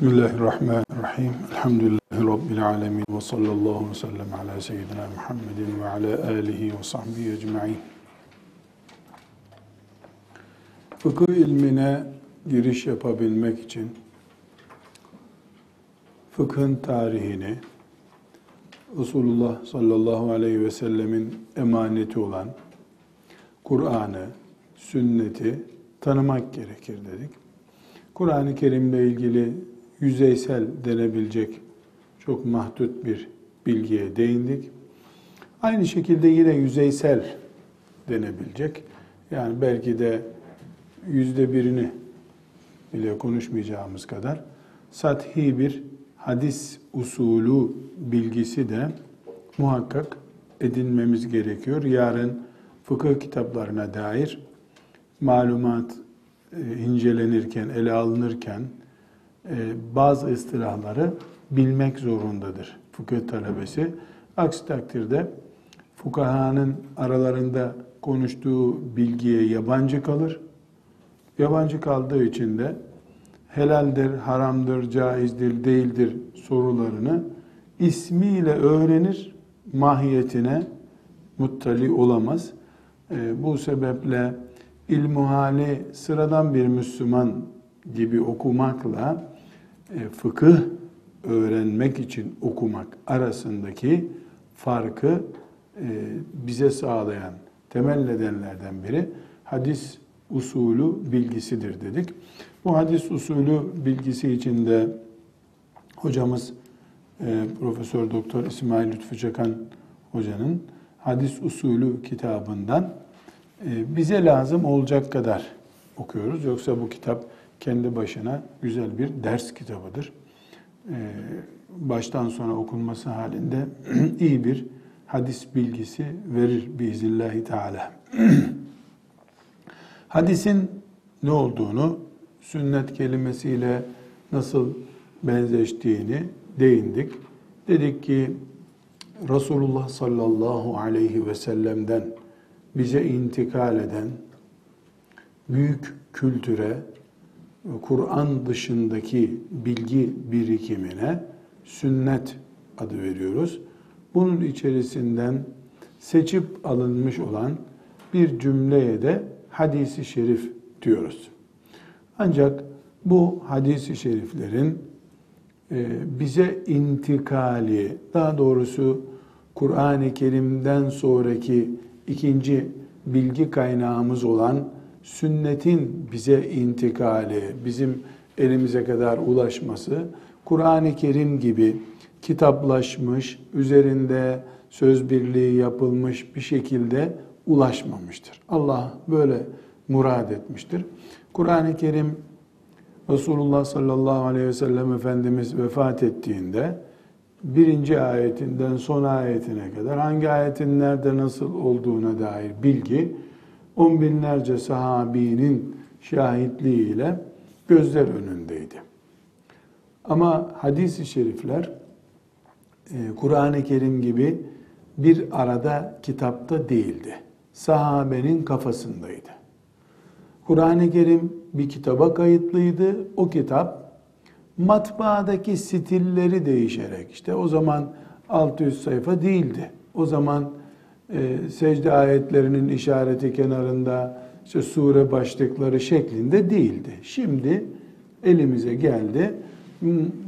Bismillahirrahmanirrahim. Elhamdülillahi Rabbil alemin. Ve sallallahu ve sellem ala seyyidina Muhammedin ve ala alihi ve sahbihi ecma'in. Fıkıh ilmine giriş yapabilmek için fıkhın tarihini, Resulullah sallallahu aleyhi ve sellemin emaneti olan Kur'an'ı, sünneti tanımak gerekir dedik. Kur'an-ı Kerim'le ilgili yüzeysel denebilecek çok mahdut bir bilgiye değindik. Aynı şekilde yine yüzeysel denebilecek. Yani belki de yüzde birini bile konuşmayacağımız kadar sathi bir hadis usulü bilgisi de muhakkak edinmemiz gerekiyor. Yarın fıkıh kitaplarına dair malumat e, incelenirken, ele alınırken bazı istilahları bilmek zorundadır fıkıh talebesi. Aksi takdirde fukahanın aralarında konuştuğu bilgiye yabancı kalır. Yabancı kaldığı için de helaldir, haramdır, caizdir, değildir sorularını ismiyle öğrenir, mahiyetine muttali olamaz. E, bu sebeple ilmuhali sıradan bir Müslüman gibi okumakla e, fıkıh öğrenmek için okumak arasındaki farkı e, bize sağlayan temel nedenlerden biri hadis usulü bilgisidir dedik. Bu hadis usulü bilgisi içinde hocamız e, Profesör Doktor İsmail Lütfü Çakan hocanın hadis usulü kitabından bize lazım olacak kadar okuyoruz. Yoksa bu kitap kendi başına güzel bir ders kitabıdır. Baştan sona okunması halinde iyi bir hadis bilgisi verir biiznillahü teala. Hadisin ne olduğunu, sünnet kelimesiyle nasıl benzeştiğini değindik. Dedik ki Resulullah sallallahu aleyhi ve sellem'den bize intikal eden büyük kültüre, Kur'an dışındaki bilgi birikimine sünnet adı veriyoruz. Bunun içerisinden seçip alınmış olan bir cümleye de hadisi şerif diyoruz. Ancak bu hadisi şeriflerin e, bize intikali, daha doğrusu Kur'an-ı Kerim'den sonraki ikinci bilgi kaynağımız olan sünnetin bize intikali, bizim elimize kadar ulaşması, Kur'an-ı Kerim gibi kitaplaşmış, üzerinde söz birliği yapılmış bir şekilde ulaşmamıştır. Allah böyle murad etmiştir. Kur'an-ı Kerim Resulullah sallallahu aleyhi ve sellem Efendimiz vefat ettiğinde birinci ayetinden son ayetine kadar hangi ayetin nerede nasıl olduğuna dair bilgi on binlerce sahabinin şahitliğiyle gözler önündeydi. Ama hadis-i şerifler e, Kur'an-ı Kerim gibi bir arada kitapta değildi. Sahabenin kafasındaydı. Kur'an-ı Kerim bir kitaba kayıtlıydı. O kitap matbaadaki stilleri değişerek işte o zaman 600 sayfa değildi. O zaman e, secde ayetlerinin işareti kenarında işte sure başlıkları şeklinde değildi. Şimdi elimize geldi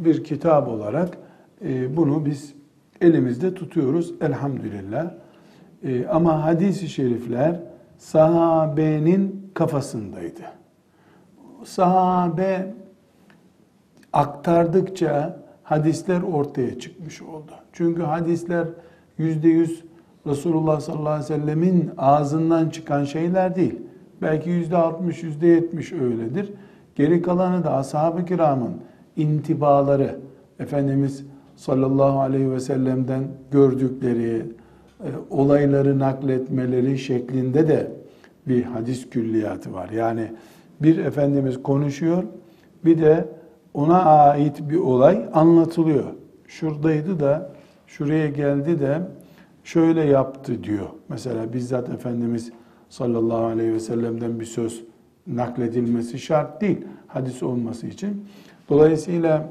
bir kitap olarak e, bunu biz elimizde tutuyoruz elhamdülillah. E, ama hadis-i şerifler sahabenin kafasındaydı. Sahabe aktardıkça hadisler ortaya çıkmış oldu. Çünkü hadisler yüzde yüz Resulullah sallallahu aleyhi ve sellemin ağzından çıkan şeyler değil. Belki yüzde altmış, yüzde yetmiş öyledir. Geri kalanı da ashab-ı kiramın intibaları, Efendimiz sallallahu aleyhi ve sellem'den gördükleri, e, olayları nakletmeleri şeklinde de bir hadis külliyatı var. Yani bir Efendimiz konuşuyor, bir de ona ait bir olay anlatılıyor. Şuradaydı da, şuraya geldi de şöyle yaptı diyor. Mesela bizzat Efendimiz sallallahu aleyhi ve sellem'den bir söz nakledilmesi şart değil hadis olması için. Dolayısıyla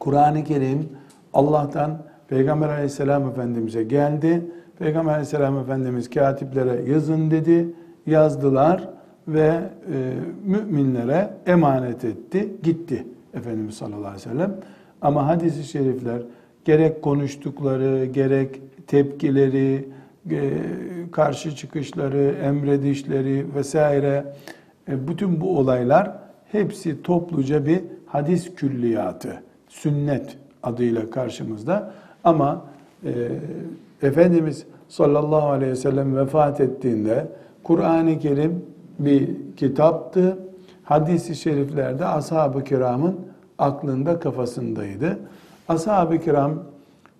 Kur'an-ı Kerim Allah'tan Peygamber aleyhisselam efendimize geldi. Peygamber aleyhisselam efendimiz katiplere yazın dedi. Yazdılar ve e, müminlere emanet etti. Gitti Efendimiz sallallahu aleyhi ve sellem. Ama hadis-i şerifler gerek konuştukları, gerek tepkileri, e, karşı çıkışları, emredişleri vesaire e, bütün bu olaylar hepsi topluca bir hadis külliyatı, sünnet adıyla karşımızda. Ama e, Efendimiz sallallahu aleyhi ve sellem vefat ettiğinde Kur'an-ı Kerim bir kitaptı. Hadis-i şeriflerde ashab-ı kiramın aklında kafasındaydı. Ashab-ı kiram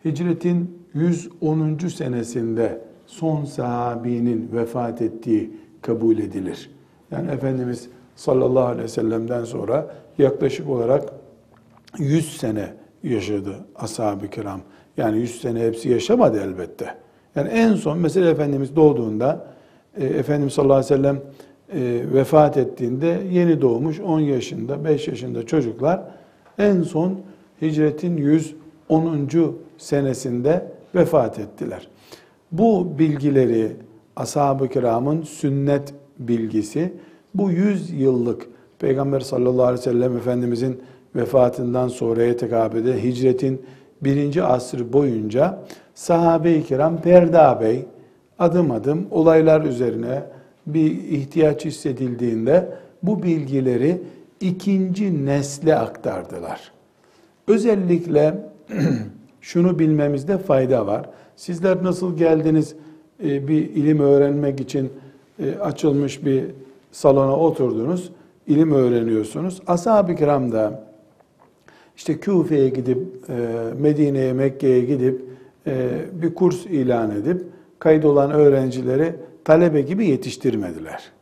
hicretin 110. senesinde son sahabinin vefat ettiği kabul edilir. Yani Efendimiz sallallahu aleyhi ve sellem'den sonra yaklaşık olarak 100 sene yaşadı ashab-ı kiram. Yani 100 sene hepsi yaşamadı elbette. Yani en son mesela Efendimiz doğduğunda e, Efendimiz sallallahu aleyhi ve sellem e, vefat ettiğinde yeni doğmuş 10 yaşında 5 yaşında çocuklar en son hicretin 110. senesinde vefat ettiler. Bu bilgileri ashab-ı kiramın sünnet bilgisi bu 100 yıllık Peygamber sallallahu aleyhi ve sellem Efendimizin vefatından sonraya tekabül eden hicretin birinci asrı boyunca sahabe-i kiram Perda Bey adım adım olaylar üzerine bir ihtiyaç hissedildiğinde bu bilgileri ikinci nesle aktardılar. Özellikle şunu bilmemizde fayda var. Sizler nasıl geldiniz e, bir ilim öğrenmek için e, açılmış bir salona oturdunuz, ilim öğreniyorsunuz. Ashab-ı kiram da işte Küfe'ye gidip, e, Medine'ye, Mekke'ye gidip bir kurs ilan edip kaydolan öğrencileri talebe gibi yetiştirmediler.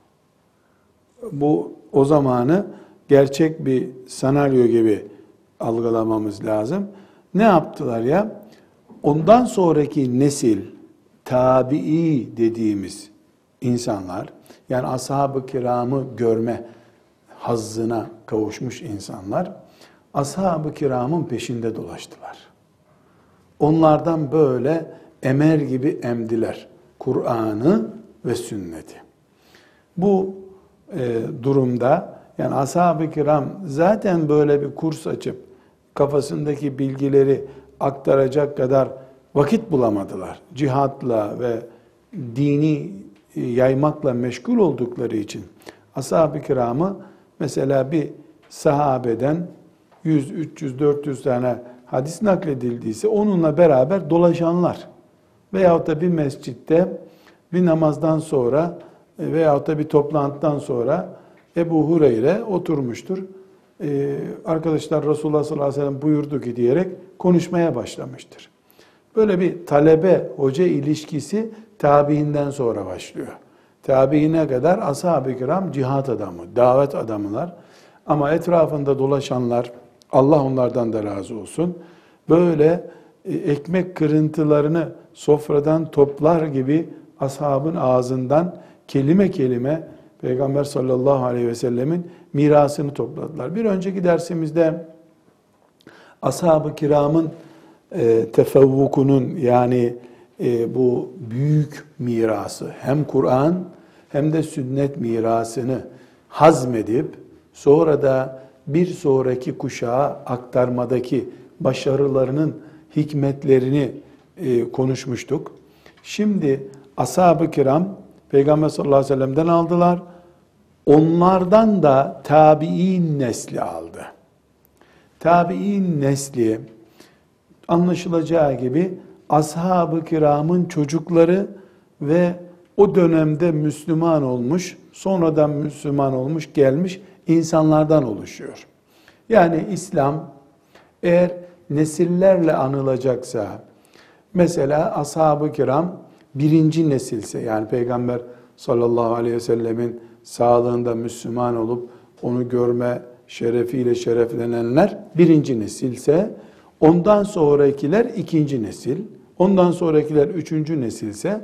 Bu o zamanı gerçek bir senaryo gibi algılamamız lazım. Ne yaptılar ya? Ondan sonraki nesil tabii dediğimiz insanlar yani ashab-ı kiramı görme hazzına kavuşmuş insanlar ashab-ı kiramın peşinde dolaştılar. Onlardan böyle emer gibi emdiler Kur'an'ı ve sünneti. Bu e, durumda yani ashab-ı kiram zaten böyle bir kurs açıp kafasındaki bilgileri aktaracak kadar vakit bulamadılar. Cihatla ve dini e, yaymakla meşgul oldukları için ashab-ı kiramı mesela bir sahabeden 100, 300, 400 tane hadis nakledildiyse onunla beraber dolaşanlar veyahut da bir mescitte bir namazdan sonra e, veyahut da bir toplantıdan sonra Ebu Hureyre oturmuştur. Ee, arkadaşlar Resulullah sallallahu aleyhi ve sellem buyurdu ki diyerek konuşmaya başlamıştır. Böyle bir talebe hoca ilişkisi tabiinden sonra başlıyor. Tabiine kadar ashab-ı kiram cihat adamı, davet adamılar. Ama etrafında dolaşanlar, Allah onlardan da razı olsun. Böyle e, ekmek kırıntılarını sofradan toplar gibi ashabın ağzından kelime kelime Peygamber sallallahu aleyhi ve sellemin mirasını topladılar. Bir önceki dersimizde ashab-ı kiramın e, tefevvukunun yani e, bu büyük mirası hem Kur'an hem de sünnet mirasını hazmedip sonra da bir sonraki kuşağa aktarmadaki başarılarının hikmetlerini e, konuşmuştuk. Şimdi ashab-ı kiram Peygamber sallallahu aleyhi ve sellem'den aldılar. Onlardan da tabi'in nesli aldı. Tabi'in nesli anlaşılacağı gibi ashab-ı kiramın çocukları ve o dönemde Müslüman olmuş, sonradan Müslüman olmuş, gelmiş insanlardan oluşuyor. Yani İslam eğer nesillerle anılacaksa, mesela ashab-ı kiram birinci nesilse, yani Peygamber sallallahu aleyhi ve sellemin sağlığında Müslüman olup onu görme şerefiyle şereflenenler birinci nesilse, ondan sonrakiler ikinci nesil, ondan sonrakiler üçüncü nesilse,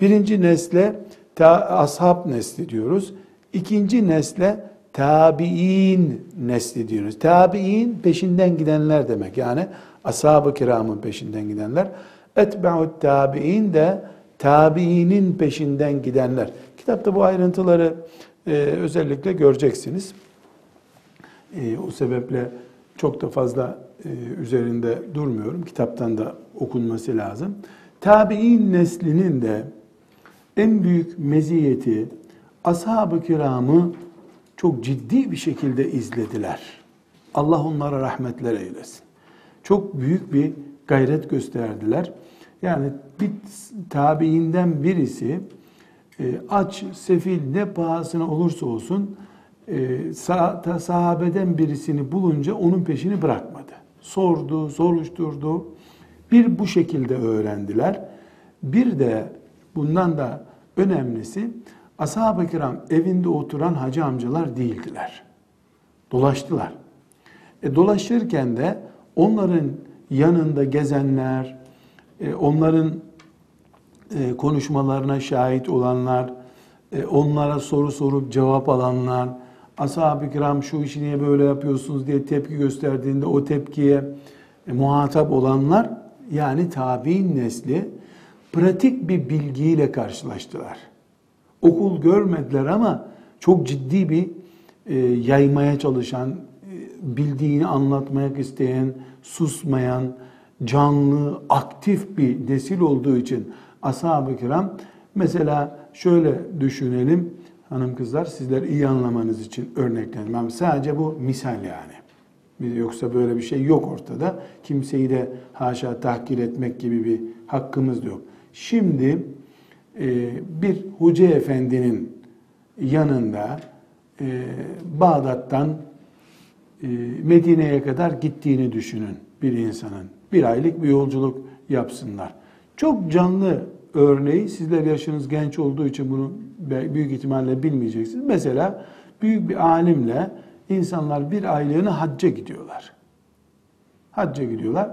birinci nesle ta, ashab nesli diyoruz, ikinci nesle tabi'in nesli diyoruz. Tabi'in peşinden gidenler demek. Yani ashab-ı kiramın peşinden gidenler. Etbe'ut tabi'in de tabiinin peşinden gidenler. Kitapta bu ayrıntıları e, özellikle göreceksiniz. E, o sebeple çok da fazla e, üzerinde durmuyorum. Kitaptan da okunması lazım. Tabi'in neslinin de en büyük meziyeti ashab-ı kiramı çok ciddi bir şekilde izlediler. Allah onlara rahmetler eylesin. Çok büyük bir gayret gösterdiler. Yani bir tabiinden birisi aç, sefil ne pahasına olursa olsun e, sahabeden birisini bulunca onun peşini bırakmadı. Sordu, soruşturdu. Bir bu şekilde öğrendiler. Bir de bundan da önemlisi ashab-ı kiram evinde oturan hacı amcalar değildiler. Dolaştılar. E, dolaşırken de onların yanında gezenler, e, onların e, konuşmalarına şahit olanlar, e, onlara soru sorup cevap alanlar, ashab-ı kiram şu işi niye böyle yapıyorsunuz diye tepki gösterdiğinde o tepkiye muhatap olanlar yani tabi'in nesli pratik bir bilgiyle karşılaştılar. Okul görmediler ama çok ciddi bir e, yaymaya çalışan, e, bildiğini anlatmaya isteyen, susmayan, canlı, aktif bir nesil olduğu için ashab-ı kiram mesela şöyle düşünelim hanım kızlar sizler iyi anlamanız için örneklenmem. Sadece bu misal yani. Yoksa böyle bir şey yok ortada. Kimseyi de haşa tahkir etmek gibi bir hakkımız da yok. Şimdi e, bir hoca efendinin yanında e, Bağdat'tan e, Medine'ye kadar gittiğini düşünün bir insanın. Bir aylık bir yolculuk yapsınlar. Çok canlı örneği sizler yaşınız genç olduğu için bunu büyük ihtimalle bilmeyeceksiniz. Mesela büyük bir alimle insanlar bir aylığını hacca gidiyorlar. Hacca gidiyorlar.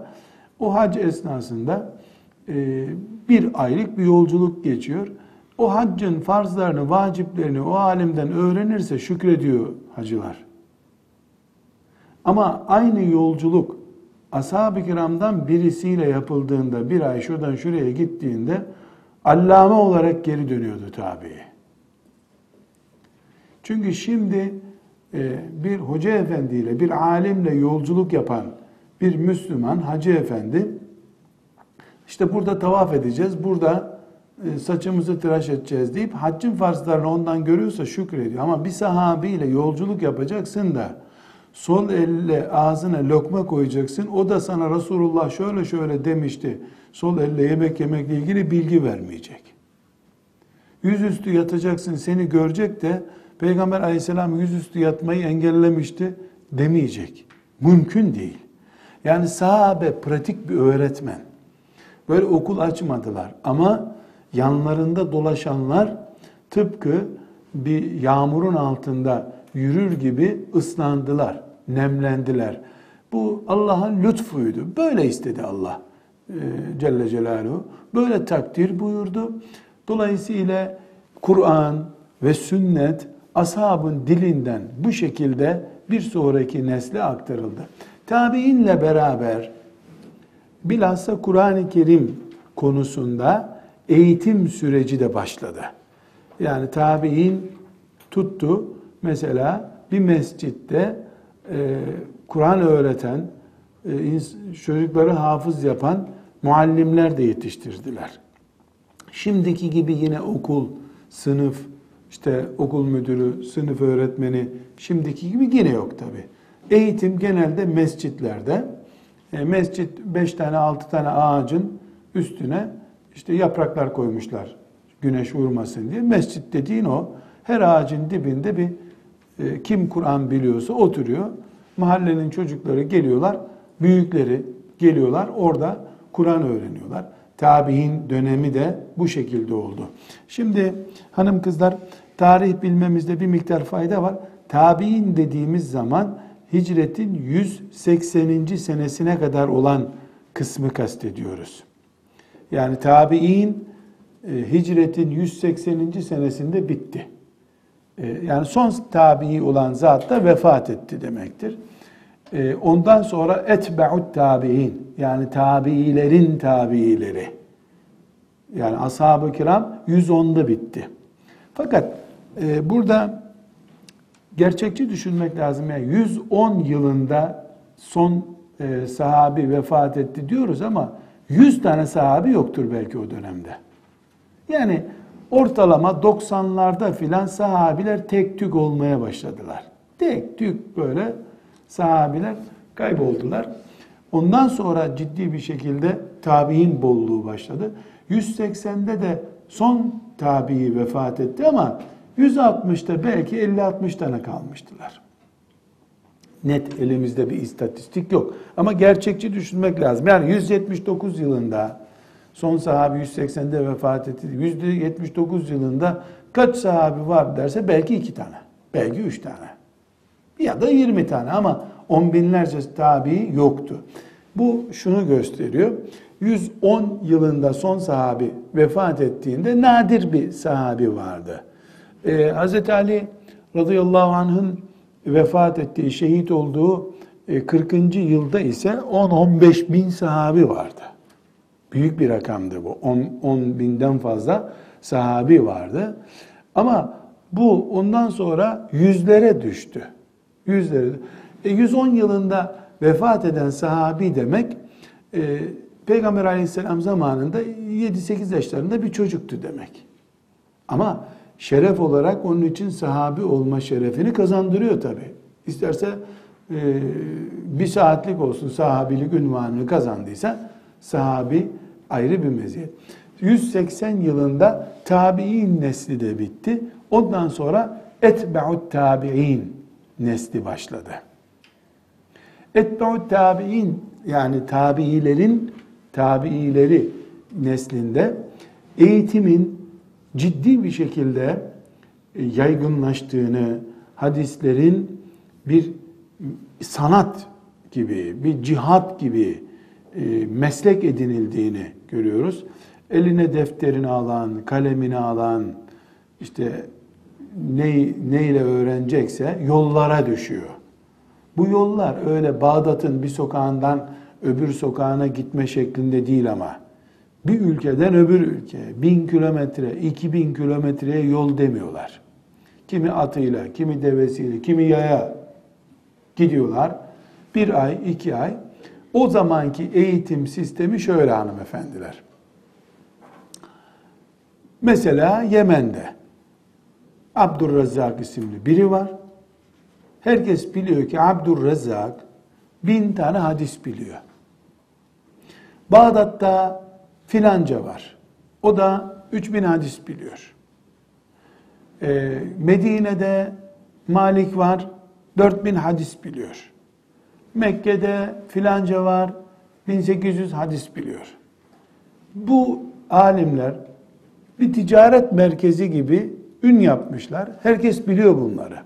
O hac esnasında e, bir aylık bir yolculuk geçiyor. O haccın farzlarını, vaciplerini o alimden öğrenirse şükrediyor hacılar. Ama aynı yolculuk ashab-ı kiramdan birisiyle yapıldığında bir ay şuradan şuraya gittiğinde allame olarak geri dönüyordu tabi. Çünkü şimdi e, bir hoca efendiyle, bir alimle yolculuk yapan bir Müslüman hacı efendi işte burada tavaf edeceğiz, burada e, saçımızı tıraş edeceğiz deyip haccın farzlarını ondan görüyorsa şükrediyor. Ama bir sahabiyle yolculuk yapacaksın da sol elle ağzına lokma koyacaksın. O da sana Resulullah şöyle şöyle demişti. Sol elle yemek yemekle ilgili bilgi vermeyecek. Yüzüstü yatacaksın seni görecek de Peygamber aleyhisselam yüzüstü yatmayı engellemişti demeyecek. Mümkün değil. Yani sahabe pratik bir öğretmen. Böyle okul açmadılar ama yanlarında dolaşanlar tıpkı bir yağmurun altında yürür gibi ıslandılar, nemlendiler. Bu Allah'ın lütfuydu. Böyle istedi Allah e, Celle Celaluhu. Böyle takdir buyurdu. Dolayısıyla Kur'an ve sünnet ashabın dilinden bu şekilde bir sonraki nesle aktarıldı. Tabiinle beraber bilhassa Kur'an-ı Kerim konusunda eğitim süreci de başladı. Yani tabi'in tuttu mesela bir mescitte e, Kur'an öğreten, e, çocukları hafız yapan muallimler de yetiştirdiler. Şimdiki gibi yine okul, sınıf, işte okul müdürü, sınıf öğretmeni şimdiki gibi yine yok tabi. Eğitim genelde mescitlerde. E, mescit beş tane altı tane ağacın üstüne işte yapraklar koymuşlar güneş vurmasın diye. Mescit dediğin o. Her ağacın dibinde bir e, kim Kur'an biliyorsa oturuyor. Mahallenin çocukları geliyorlar, büyükleri geliyorlar orada Kur'an öğreniyorlar. Tabi'in dönemi de bu şekilde oldu. Şimdi hanım kızlar tarih bilmemizde bir miktar fayda var. Tabi'in dediğimiz zaman hicretin 180. senesine kadar olan kısmı kastediyoruz. Yani tabi'in e, hicretin 180. senesinde bitti. E, yani son tabii olan zat da vefat etti demektir. E, ondan sonra etbe'ut tabi'in yani tabiilerin tabiileri. Yani ashab-ı kiram 110'da bitti. Fakat e, burada gerçekçi düşünmek lazım. Yani 110 yılında son e, sahabi vefat etti diyoruz ama 100 tane sahabi yoktur belki o dönemde. Yani ortalama 90'larda filan sahabiler tek tük olmaya başladılar. Tek tük böyle sahabiler kayboldular. Ondan sonra ciddi bir şekilde tabi'in bolluğu başladı. 180'de de son tabi'i vefat etti ama 160'ta belki 50-60 tane kalmıştılar. Net elimizde bir istatistik yok. Ama gerçekçi düşünmek lazım. Yani 179 yılında son sahabi 180'de vefat etti. 179 yılında kaç sahabi var derse belki iki tane. Belki üç tane. Ya da 20 tane ama on binlerce tabi yoktu. Bu şunu gösteriyor. 110 yılında son sahabi vefat ettiğinde nadir bir sahabi vardı. Ee, Hz. Ali radıyallahu anh'ın vefat ettiği, şehit olduğu 40. E, yılda ise 10-15 bin sahabi vardı. Büyük bir rakamdı bu. 10, 10 binden fazla sahabi vardı. Ama bu ondan sonra yüzlere düştü. Yüzlere. E, 110 yılında vefat eden sahabi demek e, Peygamber aleyhisselam zamanında 7-8 yaşlarında bir çocuktu demek. Ama şeref olarak onun için sahabi olma şerefini kazandırıyor tabi. İsterse e, bir saatlik olsun sahabilik ünvanını kazandıysa sahabi ayrı bir meziyet. 180 yılında tabi'in nesli de bitti. Ondan sonra etbe'ut tabi'in nesli başladı. Etbe'ut tabi'in yani tabiilerin tabiileri neslinde eğitimin ciddi bir şekilde e, yaygınlaştığını, hadislerin bir sanat gibi, bir cihat gibi meslek edinildiğini görüyoruz. Eline defterini alan, kalemini alan, işte ne, neyle öğrenecekse yollara düşüyor. Bu yollar öyle Bağdat'ın bir sokağından öbür sokağına gitme şeklinde değil ama bir ülkeden öbür ülke bin kilometre, iki bin kilometreye yol demiyorlar. Kimi atıyla, kimi devesiyle, kimi yaya gidiyorlar. Bir ay, iki ay. O zamanki eğitim sistemi şöyle hanımefendiler. Mesela Yemen'de Abdurrezzak isimli biri var. Herkes biliyor ki Abdurrezzak bin tane hadis biliyor. Bağdat'ta filanca var. O da 3000 hadis biliyor. Ee, Medine'de Malik var, 4000 hadis biliyor. Mekke'de filanca var, 1800 hadis biliyor. Bu alimler bir ticaret merkezi gibi ün yapmışlar. Herkes biliyor bunları.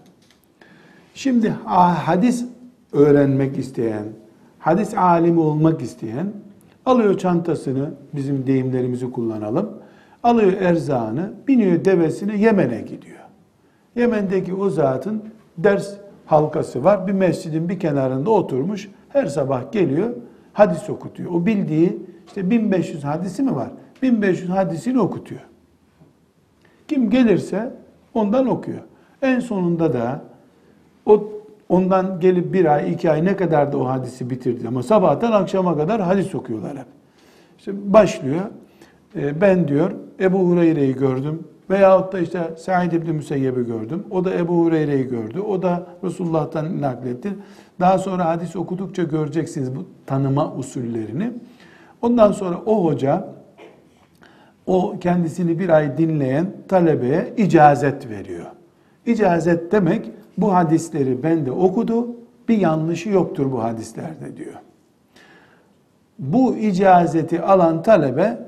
Şimdi hadis öğrenmek isteyen, hadis alimi olmak isteyen Alıyor çantasını, bizim deyimlerimizi kullanalım. Alıyor erzağını, biniyor devesine Yemen'e gidiyor. Yemen'deki o zatın ders halkası var. Bir mescidin bir kenarında oturmuş. Her sabah geliyor, hadis okutuyor. O bildiği işte 1500 hadisi mi var? 1500 hadisini okutuyor. Kim gelirse ondan okuyor. En sonunda da o Ondan gelip bir ay, iki ay ne kadar da o hadisi bitirdi. Ama sabahtan akşama kadar hadis okuyorlar hep. İşte başlıyor. E, ben diyor Ebu Hureyre'yi gördüm. Veyahut da işte Said İbni Müseyyeb'i gördüm. O da Ebu Hureyre'yi gördü. O da Resulullah'tan nakletti. Daha sonra hadis okudukça göreceksiniz bu tanıma usullerini. Ondan sonra o hoca o kendisini bir ay dinleyen talebeye icazet veriyor. İcazet demek bu hadisleri bende okudu, bir yanlışı yoktur bu hadislerde diyor. Bu icazeti alan talebe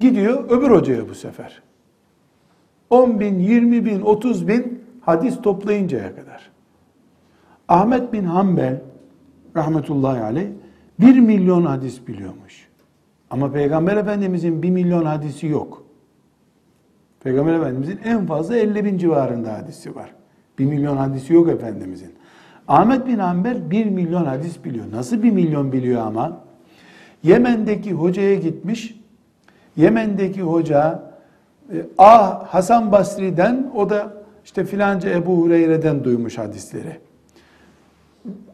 gidiyor öbür hocaya bu sefer. 10 bin, 20 bin, 30 bin hadis toplayıncaya kadar. Ahmet bin Hanbel rahmetullahi aleyh 1 milyon hadis biliyormuş. Ama Peygamber Efendimizin 1 milyon hadisi yok. Peygamber Efendimizin en fazla 50 bin civarında hadisi var. 1 milyon hadisi yok Efendimizin. Ahmet bin Hanbel 1 milyon hadis biliyor. Nasıl 1 milyon biliyor ama? Yemen'deki hocaya gitmiş. Yemen'deki hoca e, Ah Hasan Basri'den o da işte filanca Ebu Hureyre'den duymuş hadisleri.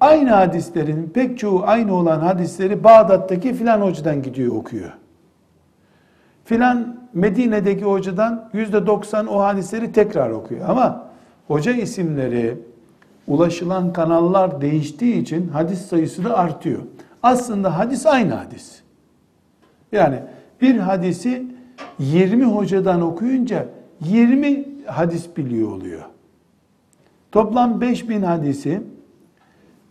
Aynı hadislerin pek çoğu aynı olan hadisleri Bağdat'taki filan hocadan gidiyor okuyor. Filan Medine'deki hocadan yüzde doksan o hadisleri tekrar okuyor. Ama hoca isimleri, ulaşılan kanallar değiştiği için hadis sayısı da artıyor. Aslında hadis aynı hadis. Yani bir hadisi 20 hocadan okuyunca 20 hadis biliyor oluyor. Toplam 5000 hadisi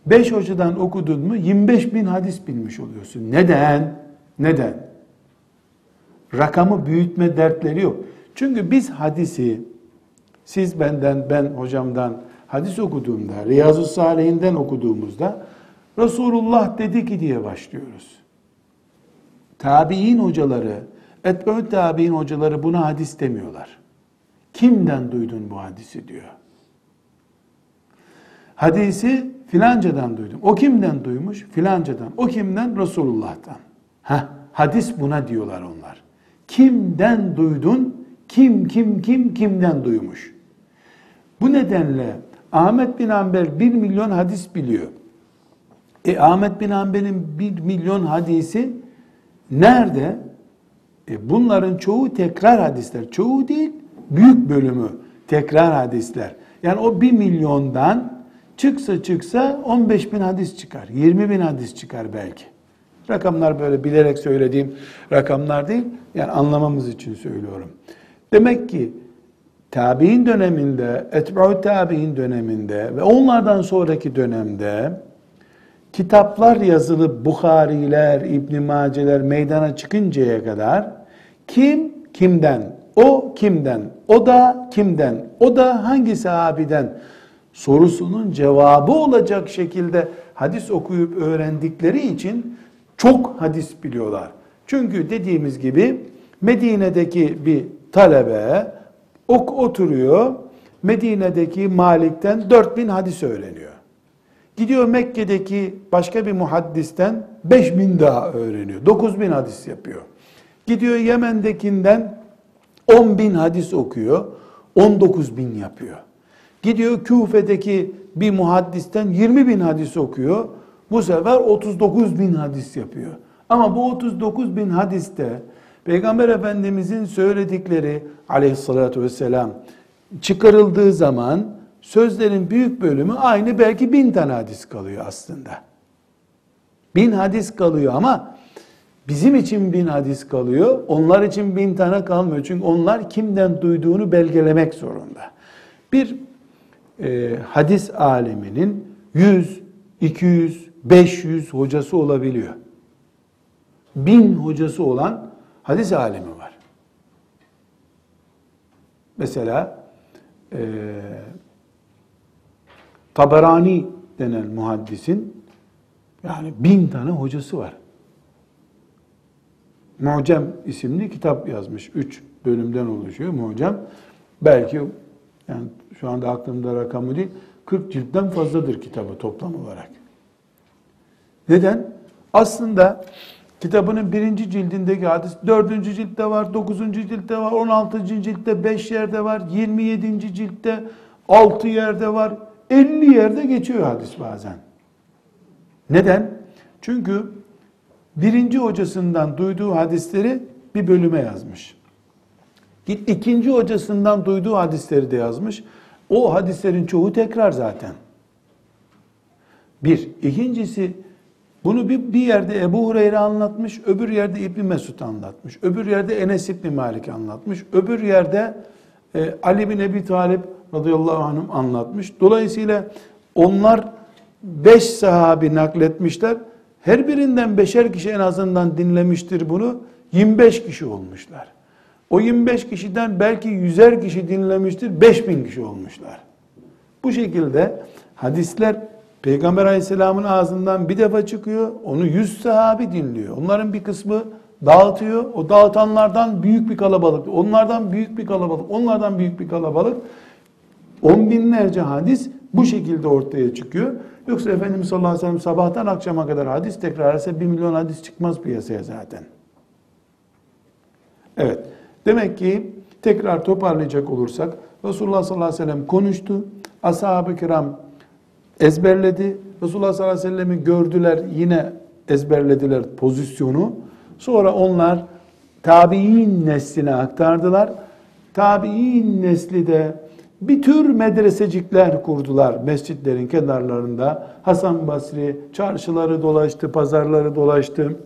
5 hocadan okudun mu 25 bin hadis bilmiş oluyorsun. Neden? Neden? Rakamı büyütme dertleri yok. Çünkü biz hadisi siz benden, ben hocamdan hadis okuduğumda, Riyazu Salihinden okuduğumuzda Resulullah dedi ki diye başlıyoruz. Tabi'in hocaları, etbeü tabi'in hocaları buna hadis demiyorlar. Kimden duydun bu hadisi diyor. Hadisi filancadan duydum. O kimden duymuş? Filancadan. O kimden? Resulullah'tan. Heh, hadis buna diyorlar onlar. Kimden duydun? Kim, kim, kim, kimden duymuş? Bu nedenle Ahmet bin Hanbel bir milyon hadis biliyor. E Ahmet bin Hanbel'in bir milyon hadisi nerede? E bunların çoğu tekrar hadisler. Çoğu değil, büyük bölümü tekrar hadisler. Yani o bir milyondan çıksa çıksa 15 bin hadis çıkar. 20 bin hadis çıkar belki. Rakamlar böyle bilerek söylediğim rakamlar değil. Yani anlamamız için söylüyorum. Demek ki tabi'in döneminde, etba'u tabi'in döneminde ve onlardan sonraki dönemde kitaplar yazılı Bukhariler, İbn Maceler meydana çıkıncaya kadar kim kimden, o kimden, o da kimden, o da hangi sahabiden sorusunun cevabı olacak şekilde hadis okuyup öğrendikleri için çok hadis biliyorlar. Çünkü dediğimiz gibi Medine'deki bir talebe ok oturuyor. Medine'deki Malik'ten 4000 hadis öğreniyor. Gidiyor Mekke'deki başka bir muhaddisten 5000 daha öğreniyor. 9000 hadis yapıyor. Gidiyor Yemen'dekinden 10 bin hadis okuyor. 19 bin yapıyor. Gidiyor Küfe'deki bir muhaddisten 20 bin hadis okuyor. Bu sefer 39 bin hadis yapıyor. Ama bu 39 bin hadiste Peygamber Efendimizin söyledikleri aleyhissalatü vesselam çıkarıldığı zaman sözlerin büyük bölümü aynı belki bin tane hadis kalıyor aslında. Bin hadis kalıyor ama bizim için bin hadis kalıyor. Onlar için bin tane kalmıyor. Çünkü onlar kimden duyduğunu belgelemek zorunda. Bir e, hadis aleminin 100, 200, 500 hocası olabiliyor. Bin hocası olan hadis alemi var. Mesela e, Taberani denen muhaddisin yani bin tane hocası var. Mucem isimli kitap yazmış. Üç bölümden oluşuyor Mucem. Belki yani şu anda aklımda rakamı değil, 40 ciltten fazladır kitabı toplam olarak. Neden? Aslında kitabının birinci cildindeki hadis dördüncü ciltte var, dokuzuncu ciltte var, on altıncı ciltte beş yerde var, yirmi yedinci ciltte altı yerde var, elli yerde geçiyor hadis bazen. Neden? Çünkü birinci hocasından duyduğu hadisleri bir bölüme yazmış. İkinci hocasından duyduğu hadisleri de yazmış. O hadislerin çoğu tekrar zaten. Bir. ikincisi bunu bir, bir yerde Ebu Hureyre anlatmış, öbür yerde İbni Mesud anlatmış, öbür yerde Enes İbni Malik anlatmış, öbür yerde e, Ali bin Ebi Talip radıyallahu anh anlatmış. Dolayısıyla onlar beş sahabi nakletmişler. Her birinden beşer kişi en azından dinlemiştir bunu. 25 kişi olmuşlar. O 25 kişiden belki yüzer kişi dinlemiştir, 5000 kişi olmuşlar. Bu şekilde hadisler Peygamber aleyhisselamın ağzından bir defa çıkıyor, onu 100 sahabi dinliyor. Onların bir kısmı dağıtıyor. O dağıtanlardan büyük bir kalabalık, onlardan büyük bir kalabalık, onlardan büyük bir kalabalık. On binlerce hadis bu şekilde ortaya çıkıyor. Yoksa Efendimiz sallallahu aleyhi ve sellem sabahtan akşama kadar hadis tekrar etse bir milyon hadis çıkmaz piyasaya zaten. Evet. Demek ki tekrar toparlayacak olursak Resulullah sallallahu aleyhi ve sellem konuştu. Ashab-ı kiram ezberledi. Resulullah sallallahu aleyhi ve sellem'i gördüler yine ezberlediler pozisyonu. Sonra onlar tabi'in nesline aktardılar. Tabi'in nesli de bir tür medresecikler kurdular mescitlerin kenarlarında. Hasan Basri çarşıları dolaştı, pazarları dolaştı.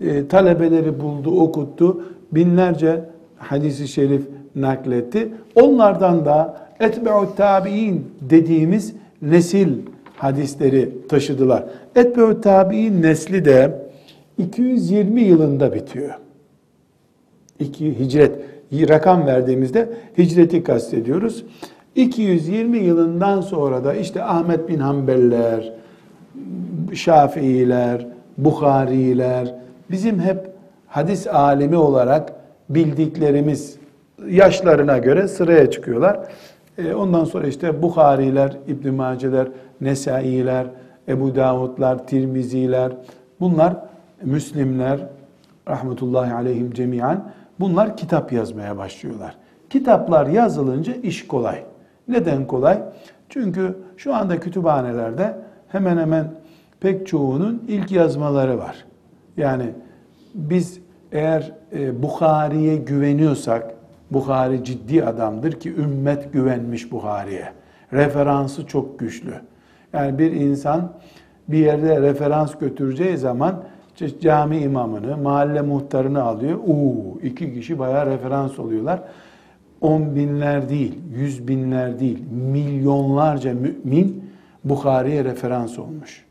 E, talebeleri buldu, okuttu. Binlerce hadisi şerif nakletti. Onlardan da etbe'u tabi'in dediğimiz nesil hadisleri taşıdılar. Etbe'u tabi'in nesli de 220 yılında bitiyor. İki hicret rakam verdiğimizde hicreti kastediyoruz. 220 yılından sonra da işte Ahmet bin Hanbeliler, Şafiiler, Bukhariler, bizim hep hadis alimi olarak bildiklerimiz yaşlarına göre sıraya çıkıyorlar. E, ondan sonra işte Bukhariler, İbn Maceler, Nesailer, Ebu Davudlar, Tirmiziler, bunlar Müslimler, rahmetullahi aleyhim cemiyen, bunlar kitap yazmaya başlıyorlar. Kitaplar yazılınca iş kolay. Neden kolay? Çünkü şu anda kütüphanelerde hemen hemen pek çoğunun ilk yazmaları var. Yani biz eğer e, Bukhari'ye güveniyorsak, Bukhari ciddi adamdır ki ümmet güvenmiş Bukhari'ye. Referansı çok güçlü. Yani bir insan bir yerde referans götüreceği zaman cami imamını, mahalle muhtarını alıyor. Uuu iki kişi bayağı referans oluyorlar. On binler değil, yüz binler değil, milyonlarca mümin Bukhari'ye referans olmuş.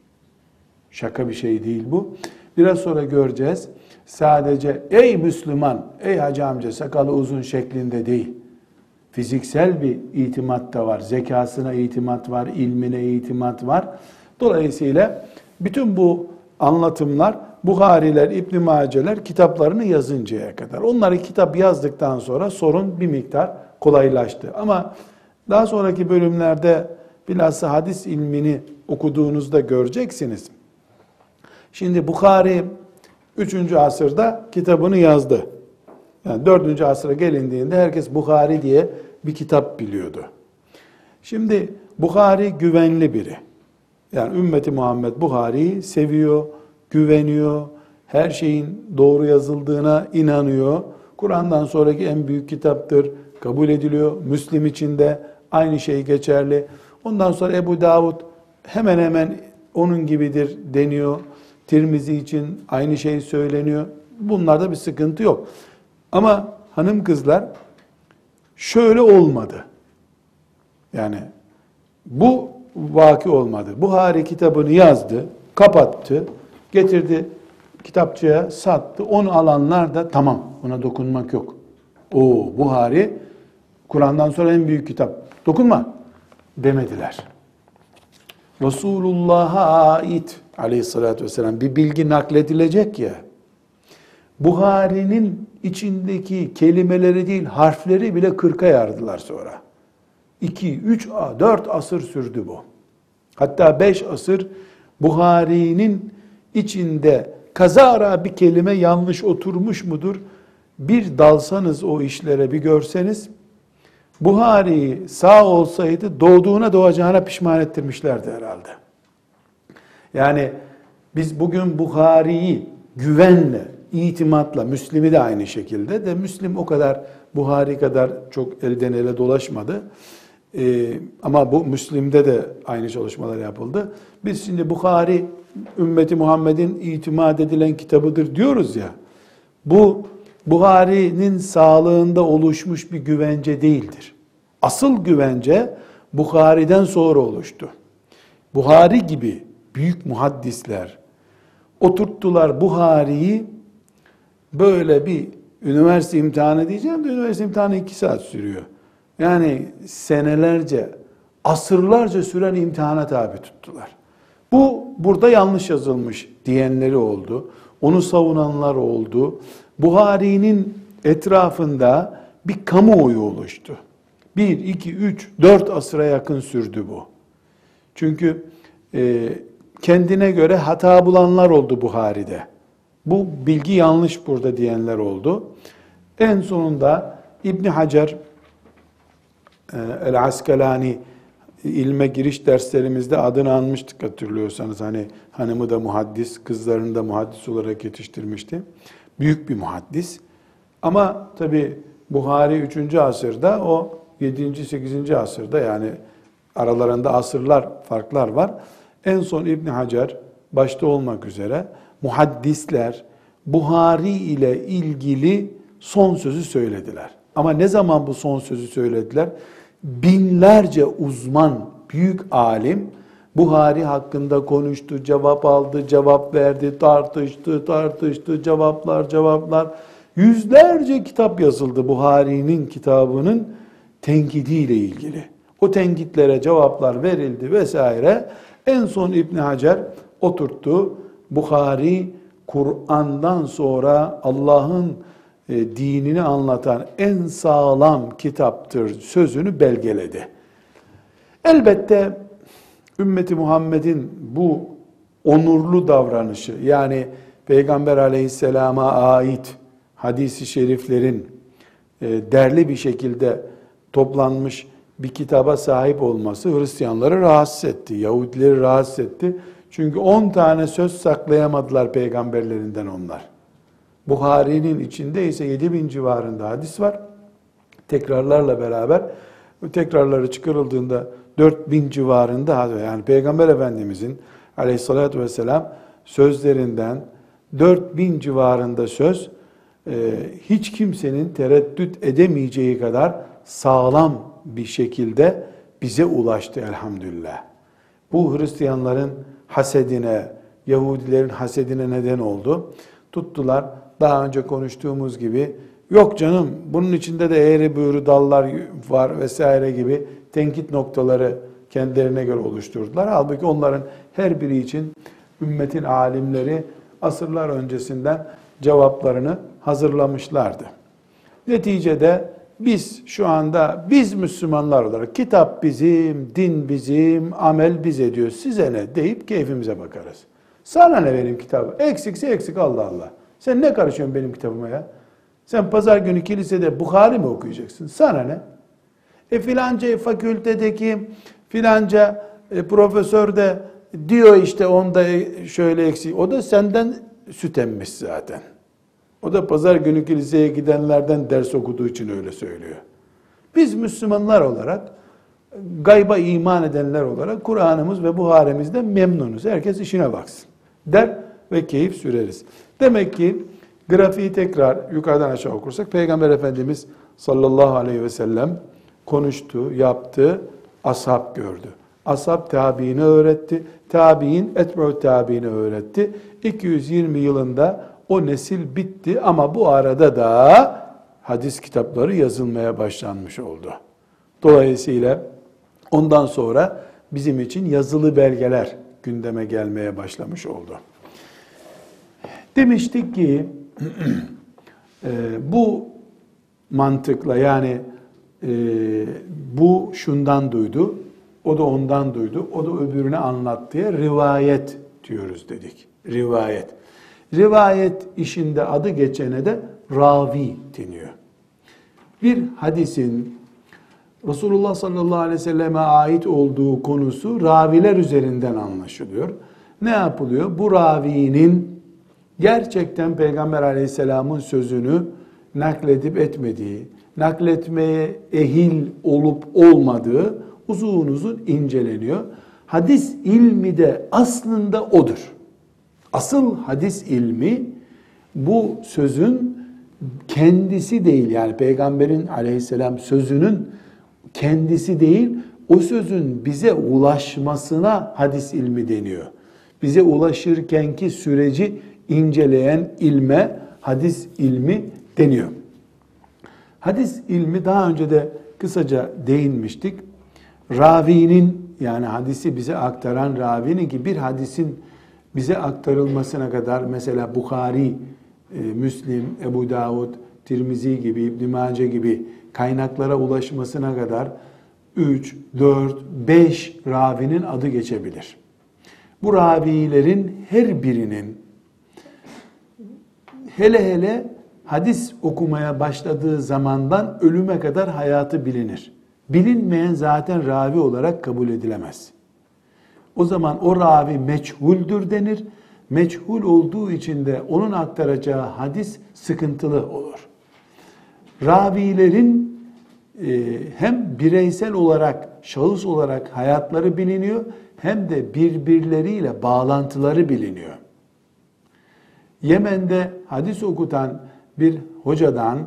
Şaka bir şey değil bu. Biraz sonra göreceğiz. Sadece ey Müslüman, ey hacı amca sakalı uzun şeklinde değil. Fiziksel bir itimat da var. Zekasına itimat var, ilmine itimat var. Dolayısıyla bütün bu anlatımlar Buhariler, İbn Maceler kitaplarını yazıncaya kadar. Onları kitap yazdıktan sonra sorun bir miktar kolaylaştı. Ama daha sonraki bölümlerde bilhassa hadis ilmini okuduğunuzda göreceksiniz. Şimdi Bukhari 3. asırda kitabını yazdı. Yani 4. asıra gelindiğinde herkes Bukhari diye bir kitap biliyordu. Şimdi Bukhari güvenli biri. Yani ümmeti Muhammed Bukhari'yi seviyor, güveniyor, her şeyin doğru yazıldığına inanıyor. Kur'an'dan sonraki en büyük kitaptır, kabul ediliyor. Müslim için de aynı şey geçerli. Ondan sonra Ebu Davud hemen hemen onun gibidir deniyor. Tirmizi için aynı şey söyleniyor. Bunlarda bir sıkıntı yok. Ama hanım kızlar şöyle olmadı. Yani bu vaki olmadı. Buhari kitabını yazdı, kapattı, getirdi kitapçıya sattı. Onu alanlar da tamam ona dokunmak yok. O Buhari Kur'an'dan sonra en büyük kitap. Dokunma demediler. Resulullah'a ait aleyhissalatü vesselam bir bilgi nakledilecek ya. Buhari'nin içindeki kelimeleri değil harfleri bile kırka yardılar sonra. 2, 3, 4 asır sürdü bu. Hatta 5 asır Buhari'nin içinde kazara bir kelime yanlış oturmuş mudur? Bir dalsanız o işlere bir görseniz Buhari sağ olsaydı doğduğuna doğacağına pişman ettirmişlerdi herhalde. Yani biz bugün Buhari'yi güvenle, itimatla, Müslim'i de aynı şekilde de Müslim o kadar Buhari kadar çok elden ele dolaşmadı. Ee, ama bu Müslim'de de aynı çalışmalar yapıldı. Biz şimdi Bukhari ümmeti Muhammed'in itimat edilen kitabıdır diyoruz ya. Bu Buhari'nin sağlığında oluşmuş bir güvence değildir. Asıl güvence Bukhari'den sonra oluştu. Buhari gibi büyük muhaddisler oturttular Buhari'yi böyle bir üniversite imtihanı diyeceğim de üniversite imtihanı iki saat sürüyor. Yani senelerce, asırlarca süren imtihana tabi tuttular. Bu burada yanlış yazılmış diyenleri oldu. Onu savunanlar oldu. Buhari'nin etrafında bir kamuoyu oluştu. Bir, iki, üç, dört asıra yakın sürdü bu. Çünkü e, kendine göre hata bulanlar oldu Buhari'de. Bu bilgi yanlış burada diyenler oldu. En sonunda İbni Hacer e, El Askalani ilme giriş derslerimizde adını anmıştık hatırlıyorsanız. Hani hanımı da muhaddis, kızlarını da muhaddis olarak yetiştirmişti. Büyük bir muhaddis. Ama tabi Buhari 3. asırda o 7. 8. asırda yani aralarında asırlar farklar var. En son İbn Hacer başta olmak üzere muhaddisler Buhari ile ilgili son sözü söylediler. Ama ne zaman bu son sözü söylediler? Binlerce uzman, büyük alim Buhari hakkında konuştu, cevap aldı, cevap verdi, tartıştı, tartıştı, cevaplar, cevaplar. Yüzlerce kitap yazıldı Buhari'nin kitabının tenkidiyle ilgili. O tenkitlere cevaplar verildi vesaire. En son İbn Hacer oturttu. Buhari Kur'an'dan sonra Allah'ın e, dinini anlatan en sağlam kitaptır sözünü belgeledi. Elbette ümmeti Muhammed'in bu onurlu davranışı yani Peygamber aleyhisselama ait hadisi şeriflerin e, derli bir şekilde toplanmış bir kitaba sahip olması Hristiyanları rahatsız etti, Yahudileri rahatsız etti. Çünkü 10 tane söz saklayamadılar peygamberlerinden onlar. Buhari'nin içinde ise 7 bin civarında hadis var. Tekrarlarla beraber bu tekrarları çıkarıldığında 4 bin civarında yani Peygamber Efendimizin aleyhissalatü vesselam sözlerinden 4 bin civarında söz e, hiç kimsenin tereddüt edemeyeceği kadar sağlam bir şekilde bize ulaştı elhamdülillah. Bu Hristiyanların hasedine, Yahudilerin hasedine neden oldu. Tuttular daha önce konuştuğumuz gibi yok canım bunun içinde de eğri büğrü dallar var vesaire gibi tenkit noktaları kendilerine göre oluşturdular. Halbuki onların her biri için ümmetin alimleri asırlar öncesinden cevaplarını hazırlamışlardı. Neticede biz şu anda biz Müslümanlar olarak kitap bizim, din bizim, amel biz ediyor. Size ne deyip keyfimize bakarız. Sana ne benim kitabım? Eksikse eksik Allah Allah. Sen ne karışıyorsun benim kitabıma ya? Sen pazar günü kilisede Bukhari mi okuyacaksın? Sana ne? E filanca fakültedeki filanca e, profesör de diyor işte onda şöyle eksik. O da senden süt emmiş zaten. O da pazar günü kiliseye gidenlerden ders okuduğu için öyle söylüyor. Biz Müslümanlar olarak, gayba iman edenler olarak Kur'an'ımız ve Buharemizden memnunuz. Herkes işine baksın der ve keyif süreriz. Demek ki grafiği tekrar yukarıdan aşağı okursak Peygamber Efendimiz sallallahu aleyhi ve sellem konuştu, yaptı, ashab gördü. Ashab tabiini öğretti. Tabiin etme'u tabiini öğretti. 220 yılında o nesil bitti ama bu arada da hadis kitapları yazılmaya başlanmış oldu. Dolayısıyla ondan sonra bizim için yazılı belgeler gündeme gelmeye başlamış oldu. Demiştik ki e, bu mantıkla yani e, bu şundan duydu, o da ondan duydu, o da öbürüne anlattığı rivayet diyoruz dedik. Rivayet. Rivayet işinde adı geçene de ravi deniyor. Bir hadisin Resulullah sallallahu aleyhi ve selleme ait olduğu konusu raviler üzerinden anlaşılıyor. Ne yapılıyor? Bu ravinin gerçekten Peygamber aleyhisselamın sözünü nakledip etmediği, nakletmeye ehil olup olmadığı uzun uzun inceleniyor. Hadis ilmi de aslında odur. Asıl hadis ilmi bu sözün kendisi değil yani peygamberin aleyhisselam sözünün kendisi değil o sözün bize ulaşmasına hadis ilmi deniyor. Bize ulaşırkenki süreci inceleyen ilme hadis ilmi deniyor. Hadis ilmi daha önce de kısaca değinmiştik. Ravinin yani hadisi bize aktaran ravinin ki bir hadisin bize aktarılmasına kadar mesela Bukhari, e, Müslim, Ebu Davud, Tirmizi gibi, İbn Mace gibi kaynaklara ulaşmasına kadar 3, 4, 5 ravinin adı geçebilir. Bu ravilerin her birinin hele hele hadis okumaya başladığı zamandan ölüme kadar hayatı bilinir. Bilinmeyen zaten ravi olarak kabul edilemez. O zaman o ravi meçhuldür denir. Meçhul olduğu için de onun aktaracağı hadis sıkıntılı olur. Ravilerin e, hem bireysel olarak, şahıs olarak hayatları biliniyor hem de birbirleriyle bağlantıları biliniyor. Yemen'de hadis okutan bir hocadan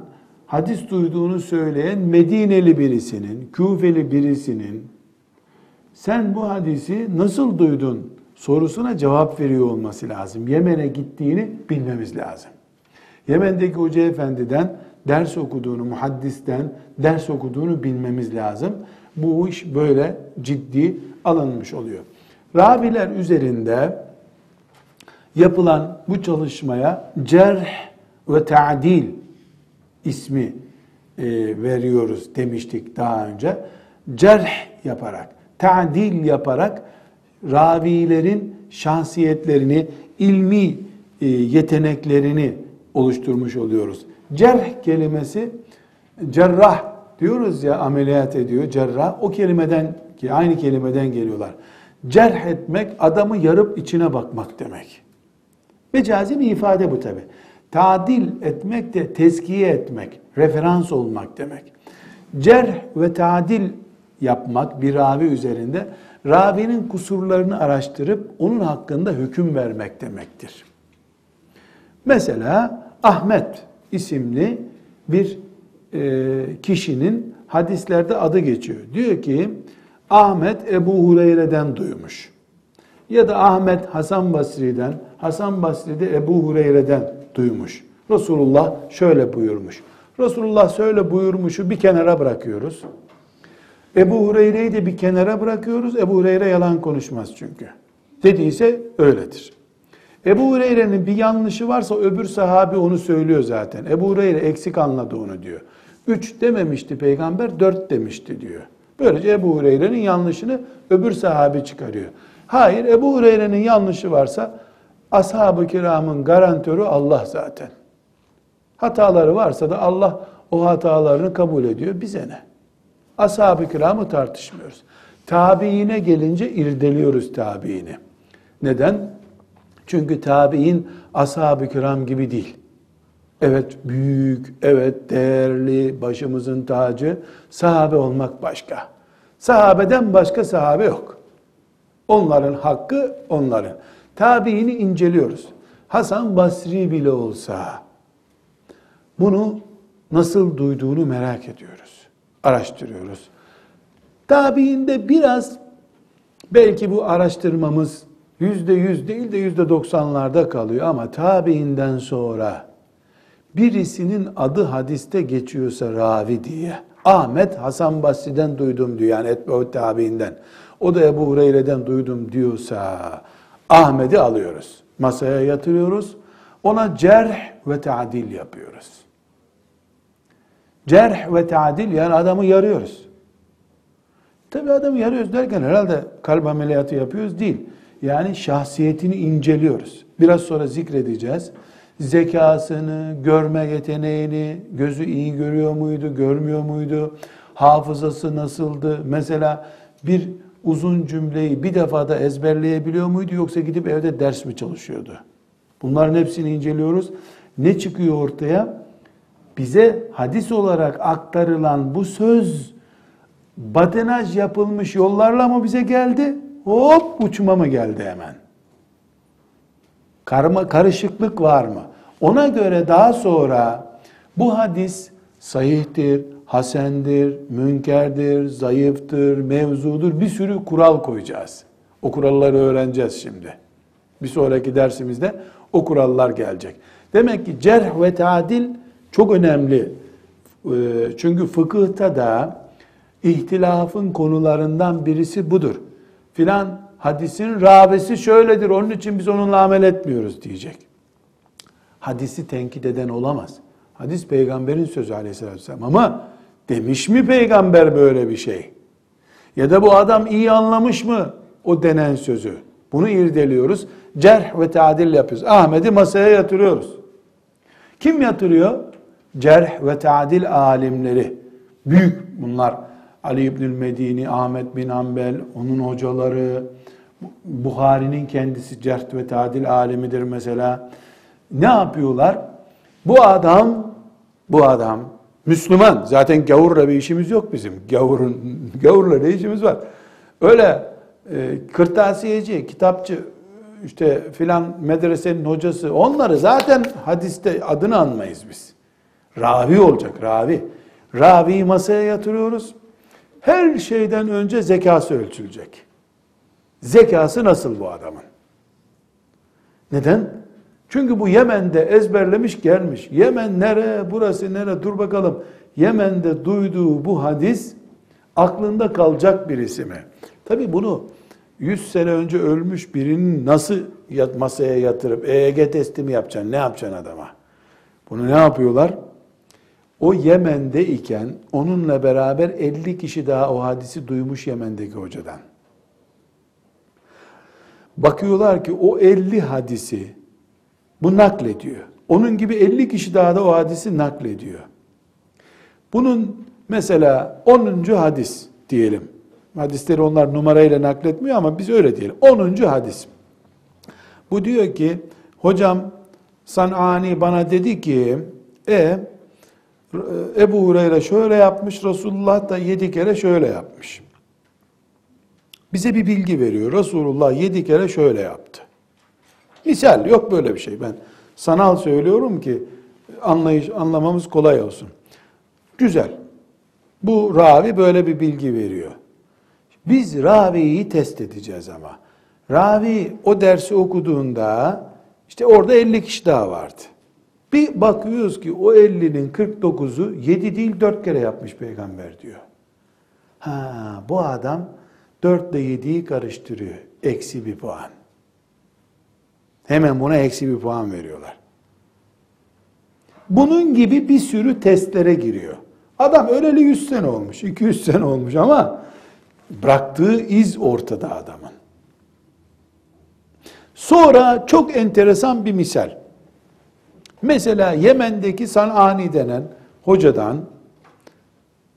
hadis duyduğunu söyleyen Medineli birisinin, Küfeli birisinin sen bu hadisi nasıl duydun sorusuna cevap veriyor olması lazım. Yemen'e gittiğini bilmemiz lazım. Yemen'deki hoca efendiden ders okuduğunu, muhaddisten ders okuduğunu bilmemiz lazım. Bu iş böyle ciddi alınmış oluyor. Raviler üzerinde yapılan bu çalışmaya cerh ve ta'dil ismi e, veriyoruz demiştik daha önce. Cerh yaparak, ta'dil yaparak ravilerin şahsiyetlerini, ilmi e, yeteneklerini oluşturmuş oluyoruz. Cerh kelimesi cerrah diyoruz ya ameliyat ediyor cerrah o kelimeden ki aynı kelimeden geliyorlar. Cerh etmek adamı yarıp içine bakmak demek. Mecazi bir ifade bu tabi. Tadil etmek de tezkiye etmek, referans olmak demek. Cerh ve tadil yapmak bir ravi üzerinde ravinin kusurlarını araştırıp onun hakkında hüküm vermek demektir. Mesela Ahmet isimli bir e, kişinin hadislerde adı geçiyor. Diyor ki Ahmet Ebu Hureyre'den duymuş. Ya da Ahmet Hasan Basri'den, Hasan Basri de Ebu Hureyre'den duymuş. Resulullah şöyle buyurmuş. Resulullah şöyle buyurmuşu bir kenara bırakıyoruz. Ebu Hureyre'yi de bir kenara bırakıyoruz. Ebu Hureyre yalan konuşmaz çünkü. Dediyse öyledir. Ebu Hureyre'nin bir yanlışı varsa öbür sahabi onu söylüyor zaten. Ebu Hureyre eksik anladı onu diyor. Üç dememişti peygamber, dört demişti diyor. Böylece Ebu Hureyre'nin yanlışını öbür sahabi çıkarıyor. Hayır, Ebu Hureyre'nin yanlışı varsa ashab-ı kiramın garantörü Allah zaten. Hataları varsa da Allah o hatalarını kabul ediyor. Bize ne? Ashab-ı kiramı tartışmıyoruz. Tabiine gelince irdeliyoruz tabiini. Neden? Çünkü tabi'in ashab-ı kiram gibi değil. Evet büyük, evet değerli, başımızın tacı. Sahabe olmak başka. Sahabeden başka sahabe yok. Onların hakkı onların. Tabiini inceliyoruz. Hasan Basri bile olsa bunu nasıl duyduğunu merak ediyoruz. Araştırıyoruz. Tabiinde biraz belki bu araştırmamız yüzde yüz değil de yüzde doksanlarda kalıyor ama tabiinden sonra birisinin adı hadiste geçiyorsa ravi diye Ahmet Hasan Basri'den duydum diyor yani Etbeut tabiinden. O da Ebu Hureyre'den duydum diyorsa Ahmet'i alıyoruz. Masaya yatırıyoruz. Ona cerh ve tadil yapıyoruz. Cerh ve tadil yani adamı yarıyoruz. Tabi adamı yarıyoruz derken herhalde kalp ameliyatı yapıyoruz değil. Yani şahsiyetini inceliyoruz. Biraz sonra zikredeceğiz. Zekasını, görme yeteneğini, gözü iyi görüyor muydu, görmüyor muydu? Hafızası nasıldı? Mesela bir uzun cümleyi bir defada ezberleyebiliyor muydu yoksa gidip evde ders mi çalışıyordu? Bunların hepsini inceliyoruz. Ne çıkıyor ortaya? Bize hadis olarak aktarılan bu söz badenaj yapılmış yollarla mı bize geldi? Hop uçma mı geldi hemen? Karma, karışıklık var mı? Ona göre daha sonra bu hadis sahihtir, hasendir, münkerdir, zayıftır, mevzudur bir sürü kural koyacağız. O kuralları öğreneceğiz şimdi. Bir sonraki dersimizde o kurallar gelecek. Demek ki cerh ve tadil çok önemli. Ee, çünkü fıkıhta da ihtilafın konularından birisi budur. Filan hadisin ravisi şöyledir onun için biz onunla amel etmiyoruz diyecek. Hadisi tenkit eden olamaz. Hadis peygamberin sözü aleyhissalatü vesselam ama demiş mi peygamber böyle bir şey? Ya da bu adam iyi anlamış mı o denen sözü? Bunu irdeliyoruz. Cerh ve tadil yapıyoruz. Ahmet'i masaya yatırıyoruz. Kim yatırıyor? Cerh ve tadil alimleri. Büyük bunlar. Ali İbnül Medini, Ahmet bin Ambel, onun hocaları, Buhari'nin kendisi cerh ve tadil alimidir mesela. Ne yapıyorlar? Bu adam, bu adam Müslüman. Zaten gavurla bir işimiz yok bizim. Gavurun, gavurla ne işimiz var? Öyle e, kırtasiyeci, kitapçı, işte filan medresenin hocası onları zaten hadiste adını anmayız biz. Ravi olacak, ravi. Raviyi masaya yatırıyoruz. Her şeyden önce zekası ölçülecek. Zekası nasıl bu adamın? Neden? Çünkü bu Yemen'de ezberlemiş gelmiş. Yemen nere, burası nere dur bakalım. Yemen'de duyduğu bu hadis aklında kalacak birisi mi? Tabi bunu 100 sene önce ölmüş birinin nasıl masaya yatırıp EEG testi mi yapacaksın? Ne yapacaksın adama? Bunu ne yapıyorlar? O Yemen'de iken onunla beraber 50 kişi daha o hadisi duymuş Yemen'deki hocadan. Bakıyorlar ki o 50 hadisi bu naklediyor. Onun gibi 50 kişi daha da o hadisi naklediyor. Bunun mesela 10. hadis diyelim. Hadisleri onlar numarayla nakletmiyor ama biz öyle diyelim. 10. hadis. Bu diyor ki hocam Sanani bana dedi ki e Ebu Hureyre şöyle yapmış, Resulullah da yedi kere şöyle yapmış. Bize bir bilgi veriyor. Resulullah yedi kere şöyle yaptı. Misal yok böyle bir şey. Ben sanal söylüyorum ki anlayış anlamamız kolay olsun. Güzel. Bu ravi böyle bir bilgi veriyor. Biz raviyi test edeceğiz ama. Ravi o dersi okuduğunda işte orada 50 kişi daha vardı. Bir bakıyoruz ki o 50'nin 49'u 7 değil 4 kere yapmış peygamber diyor. Ha bu adam 4 ile 7'yi karıştırıyor. Eksi bir puan. Hemen buna eksi bir puan veriyorlar. Bunun gibi bir sürü testlere giriyor. Adam öleli 100 sene olmuş, 200 sene olmuş ama bıraktığı iz ortada adamın. Sonra çok enteresan bir misal. Mesela Yemen'deki Sanani denen hocadan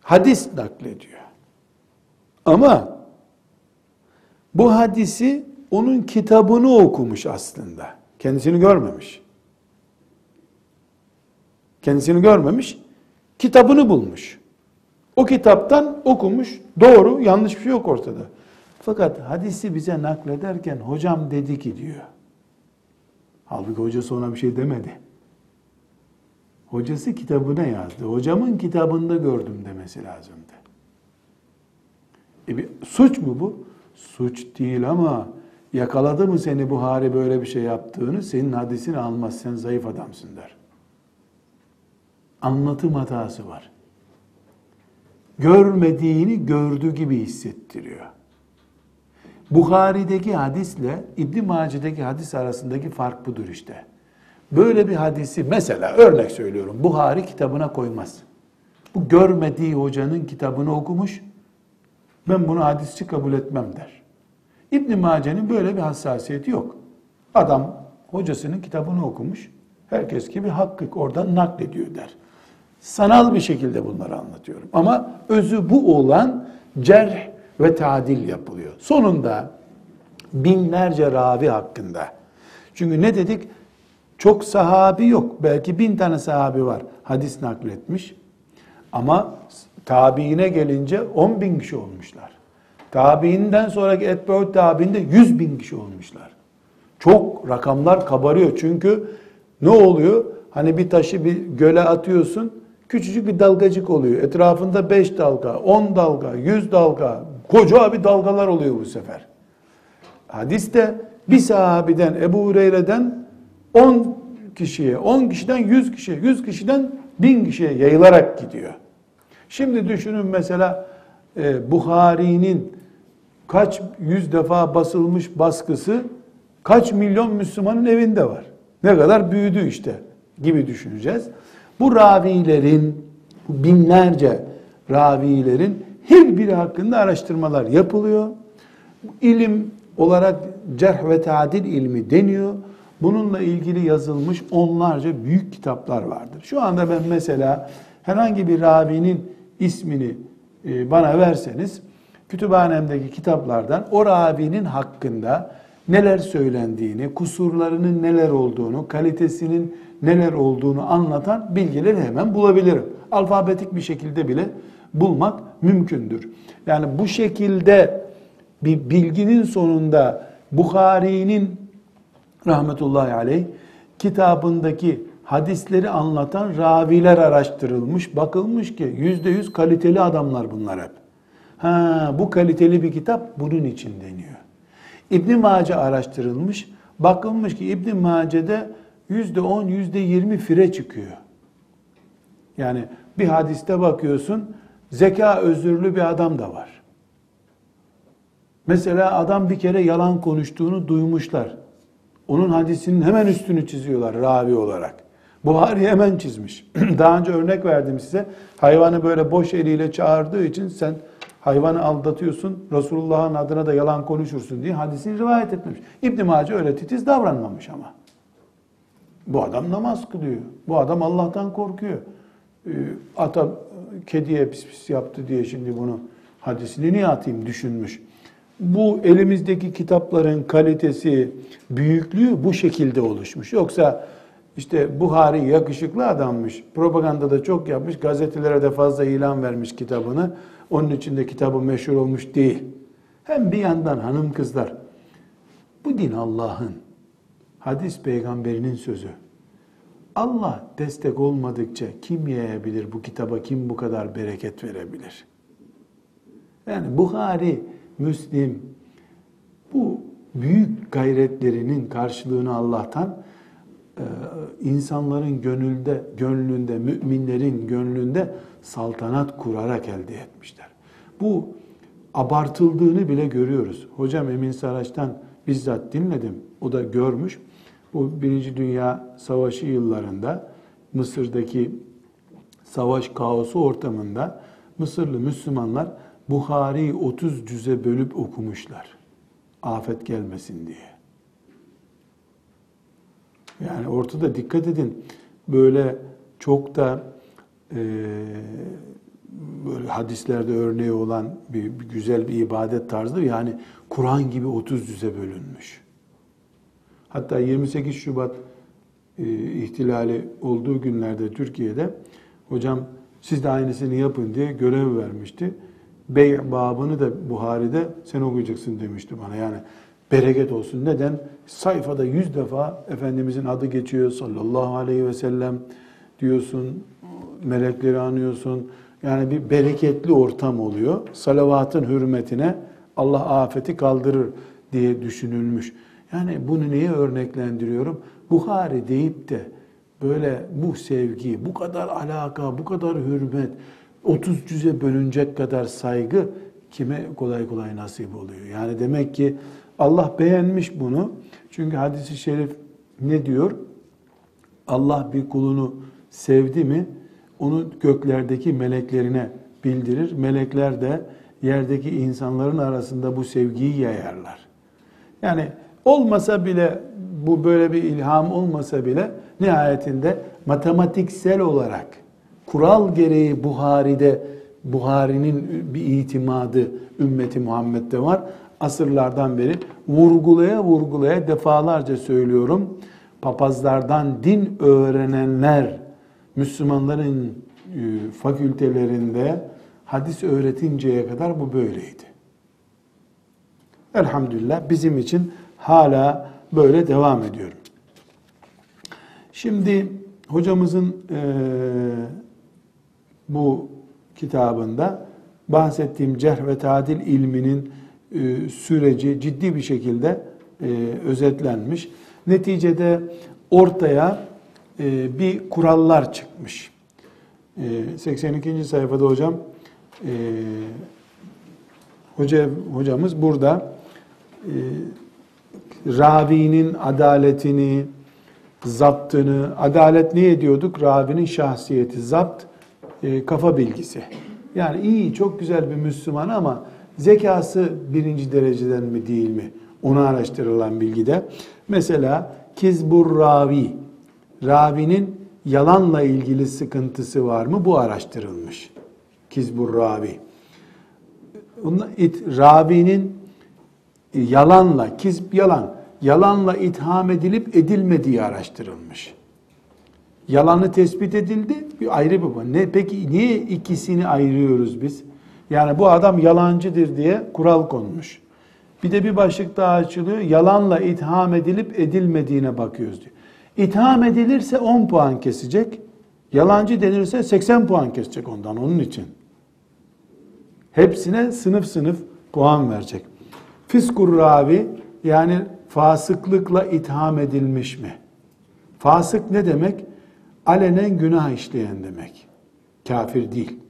hadis naklediyor. Ama bu hadisi onun kitabını okumuş aslında. Kendisini görmemiş. Kendisini görmemiş, kitabını bulmuş. O kitaptan okumuş, doğru, yanlış bir şey yok ortada. Fakat hadisi bize naklederken hocam dedi ki diyor. Halbuki hocası ona bir şey demedi. Hocası kitabına yazdı. Hocamın kitabında gördüm demesi lazımdı. E bir, suç mu bu? Suç değil ama yakaladı mı seni Buhari böyle bir şey yaptığını senin hadisini almaz. Sen zayıf adamsın der. Anlatım hatası var. Görmediğini gördü gibi hissettiriyor. Bukhari'deki hadisle İbn Mace'deki hadis arasındaki fark budur işte. Böyle bir hadisi mesela örnek söylüyorum Buhari kitabına koymaz. Bu görmediği hocanın kitabını okumuş. Ben bunu hadisçi kabul etmem der. İbn Mace'nin böyle bir hassasiyeti yok. Adam hocasının kitabını okumuş. Herkes gibi hakkı oradan naklediyor der. Sanal bir şekilde bunları anlatıyorum. Ama özü bu olan cerh ve tadil yapılıyor. Sonunda binlerce ravi hakkında. Çünkü ne dedik? Çok sahabi yok. Belki bin tane sahabi var. Hadis nakletmiş. Ama tabiine gelince on bin kişi olmuşlar. Tabiinden sonraki etbeut tabiinde yüz bin kişi olmuşlar. Çok rakamlar kabarıyor. Çünkü ne oluyor? Hani bir taşı bir göle atıyorsun. Küçücük bir dalgacık oluyor. Etrafında beş dalga, on dalga, yüz dalga. Koca bir dalgalar oluyor bu sefer. Hadiste bir sahabiden Ebu Hureyre'den 10 kişiye, 10 kişiden 100 kişiye, 100 kişiden 1000 kişiye yayılarak gidiyor. Şimdi düşünün mesela e, Buhari'nin kaç yüz defa basılmış baskısı kaç milyon Müslümanın evinde var. Ne kadar büyüdü işte gibi düşüneceğiz. Bu ravilerin, binlerce ravilerin her biri hakkında araştırmalar yapılıyor. İlim olarak cerh ve tadil ilmi deniyor. Bununla ilgili yazılmış onlarca büyük kitaplar vardır. Şu anda ben mesela herhangi bir ravinin ismini e, bana verseniz kütüphanemdeki kitaplardan o ravinin hakkında neler söylendiğini, kusurlarının neler olduğunu, kalitesinin neler olduğunu anlatan bilgileri hemen bulabilirim. Alfabetik bir şekilde bile bulmak mümkündür. Yani bu şekilde bir bilginin sonunda Bukhari'nin rahmetullahi aleyh kitabındaki hadisleri anlatan raviler araştırılmış. Bakılmış ki yüzde yüz kaliteli adamlar bunlar hep. Ha, bu kaliteli bir kitap bunun için deniyor. İbn Mace araştırılmış. Bakılmış ki İbn Mace'de yüzde on, yüzde yirmi fire çıkıyor. Yani bir hadiste bakıyorsun zeka özürlü bir adam da var. Mesela adam bir kere yalan konuştuğunu duymuşlar. Onun hadisinin hemen üstünü çiziyorlar ravi olarak. Buhari hemen çizmiş. Daha önce örnek verdim size. Hayvanı böyle boş eliyle çağırdığı için sen hayvanı aldatıyorsun, Resulullah'ın adına da yalan konuşursun diye hadisini rivayet etmemiş. İbn Mace öyle titiz davranmamış ama. Bu adam namaz kılıyor. Bu adam Allah'tan korkuyor. Ee, ata kediye pis pis yaptı diye şimdi bunu hadisini niye atayım düşünmüş. Bu elimizdeki kitapların kalitesi, büyüklüğü bu şekilde oluşmuş. Yoksa işte Buhari yakışıklı adammış, propaganda çok yapmış, gazetelere de fazla ilan vermiş kitabını. Onun için de kitabı meşhur olmuş değil. Hem bir yandan hanım kızlar, bu din Allah'ın, hadis peygamberinin sözü. Allah destek olmadıkça kim yayabilir bu kitaba, kim bu kadar bereket verebilir? Yani Buhari, Müslim bu büyük gayretlerinin karşılığını Allah'tan insanların gönülde, gönlünde, müminlerin gönlünde saltanat kurarak elde etmişler. Bu abartıldığını bile görüyoruz. Hocam Emin Saraç'tan bizzat dinledim. O da görmüş. Bu Birinci Dünya Savaşı yıllarında Mısır'daki savaş kaosu ortamında Mısırlı Müslümanlar Buhari 30 cüze bölüp okumuşlar. Afet gelmesin diye. Yani ortada dikkat edin böyle çok da e, böyle hadislerde örneği olan bir, bir güzel bir ibadet tarzıdır. Yani Kur'an gibi 30 cüze bölünmüş. Hatta 28 Şubat e, ihtilali olduğu günlerde Türkiye'de hocam siz de aynısını yapın diye görev vermişti. Bey babını da Buhari'de sen okuyacaksın demişti bana. Yani bereket olsun. Neden? Sayfada yüz defa Efendimizin adı geçiyor sallallahu aleyhi ve sellem diyorsun, melekleri anıyorsun. Yani bir bereketli ortam oluyor. Salavatın hürmetine Allah afeti kaldırır diye düşünülmüş. Yani bunu niye örneklendiriyorum? Buhari deyip de böyle bu sevgi, bu kadar alaka, bu kadar hürmet, 30 cüze bölünecek kadar saygı kime kolay kolay nasip oluyor? Yani demek ki Allah beğenmiş bunu. Çünkü hadisi şerif ne diyor? Allah bir kulunu sevdi mi onu göklerdeki meleklerine bildirir. Melekler de yerdeki insanların arasında bu sevgiyi yayarlar. Yani olmasa bile bu böyle bir ilham olmasa bile nihayetinde matematiksel olarak kural gereği Buhari'de Buhari'nin bir itimadı ümmeti Muhammed'de var. Asırlardan beri vurgulaya vurgulaya defalarca söylüyorum. Papazlardan din öğrenenler Müslümanların e, fakültelerinde hadis öğretinceye kadar bu böyleydi. Elhamdülillah bizim için hala böyle devam ediyor. Şimdi hocamızın e, bu kitabında bahsettiğim cerh ve tadil ilminin süreci ciddi bir şekilde e, özetlenmiş. Neticede ortaya e, bir kurallar çıkmış. E, 82. sayfada hocam e, Hoca, hocamız burada e, ravinin adaletini, zaptını, adalet ne ediyorduk? Ravinin şahsiyeti, zapt, e, kafa bilgisi. Yani iyi, çok güzel bir Müslüman ama zekası birinci dereceden mi değil mi? Onu araştırılan bilgide. Mesela kizbur ravi, ravinin yalanla ilgili sıkıntısı var mı? Bu araştırılmış. Kizbur ravi. Ravinin yalanla, kizb yalan, yalanla itham edilip edilmediği araştırılmış. Yalanı tespit edildi, bir ayrı bir. Ne, peki niye ikisini ayırıyoruz biz? Yani bu adam yalancıdır diye kural konmuş. Bir de bir başlık daha açılıyor. Yalanla itham edilip edilmediğine bakıyoruz diyor. İtham edilirse 10 puan kesecek. Yalancı denirse 80 puan kesecek ondan onun için. Hepsine sınıf sınıf puan verecek. Fiskur ravi yani fasıklıkla itham edilmiş mi? Fasık ne demek? Alenen günah işleyen demek. Kafir değil.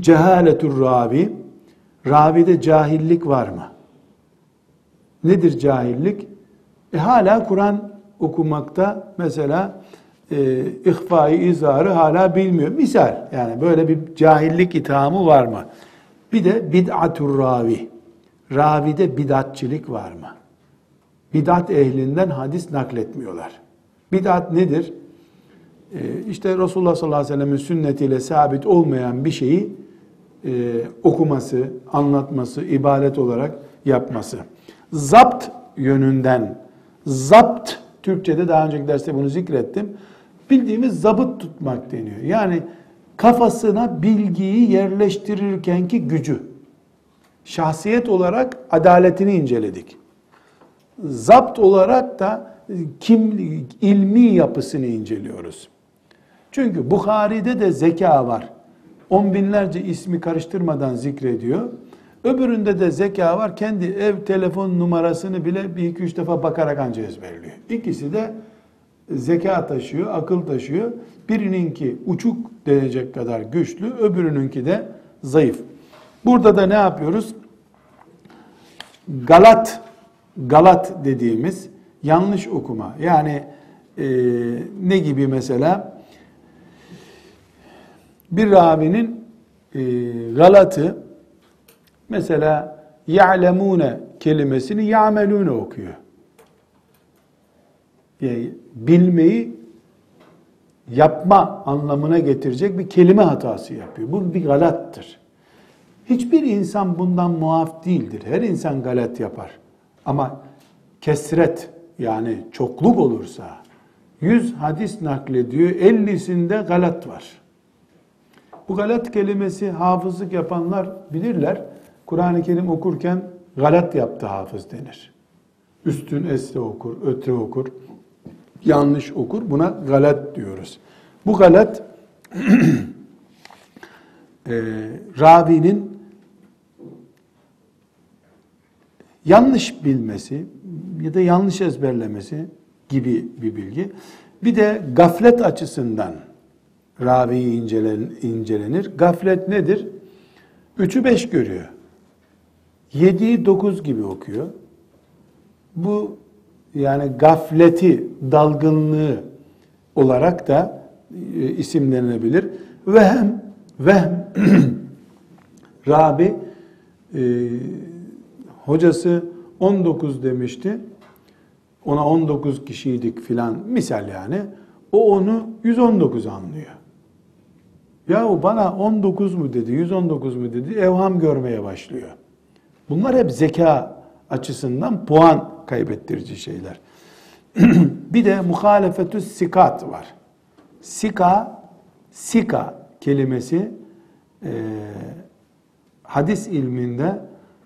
Cehaletur ravi, ravide cahillik var mı? Nedir cahillik? E hala Kur'an okumakta mesela e, ihfai izarı hala bilmiyor. Misal yani böyle bir cahillik ithamı var mı? Bir de bid'atur ravi. Ravide bidatçilik var mı? Bidat ehlinden hadis nakletmiyorlar. Bidat nedir? Ee, işte Resulullah sallallahu aleyhi ve sellem'in sünnetiyle sabit olmayan bir şeyi e, okuması, anlatması, ibadet olarak yapması. Zapt yönünden, zapt, Türkçe'de daha önceki derste bunu zikrettim. Bildiğimiz zabıt tutmak deniyor. Yani kafasına bilgiyi yerleştirirkenki gücü. Şahsiyet olarak adaletini inceledik. Zapt olarak da kim ilmi yapısını inceliyoruz. Çünkü Bukhari'de de zeka var. On binlerce ismi karıştırmadan zikrediyor. Öbüründe de zeka var. Kendi ev telefon numarasını bile bir iki üç defa bakarak anca ezberliyor. İkisi de zeka taşıyor, akıl taşıyor. Birininki uçuk denecek kadar güçlü, öbürününki de zayıf. Burada da ne yapıyoruz? Galat, Galat dediğimiz yanlış okuma. Yani e, ne gibi mesela? Bir ravinin e, galatı mesela ya'lemune kelimesini ya'melune okuyor. Yani bilmeyi yapma anlamına getirecek bir kelime hatası yapıyor. Bu bir galattır. Hiçbir insan bundan muaf değildir. Her insan galat yapar. Ama kesret yani çokluk olursa 100 hadis naklediyor, 50'sinde galat var. Bu galat kelimesi hafızlık yapanlar bilirler. Kur'an-ı Kerim okurken galat yaptı hafız denir. Üstün esre okur, ötre okur, yanlış okur. Buna galat diyoruz. Bu galat e, ravinin yanlış bilmesi ya da yanlış ezberlemesi gibi bir bilgi. Bir de gaflet açısından ravi incelen, incelenir. Gaflet nedir? Üçü beş görüyor. Yediği dokuz gibi okuyor. Bu yani gafleti, dalgınlığı olarak da e, isimlenilebilir. Vehem, vehem, Rabi e, hocası 19 demişti. Ona 19 kişiydik filan misal yani. O onu 119 anlıyor. Ya o bana 19 mu dedi, 119 mu dedi, evham görmeye başlıyor. Bunlar hep zeka açısından puan kaybettirici şeyler. bir de muhalefetü sikat var. Sika, sika kelimesi e, hadis ilminde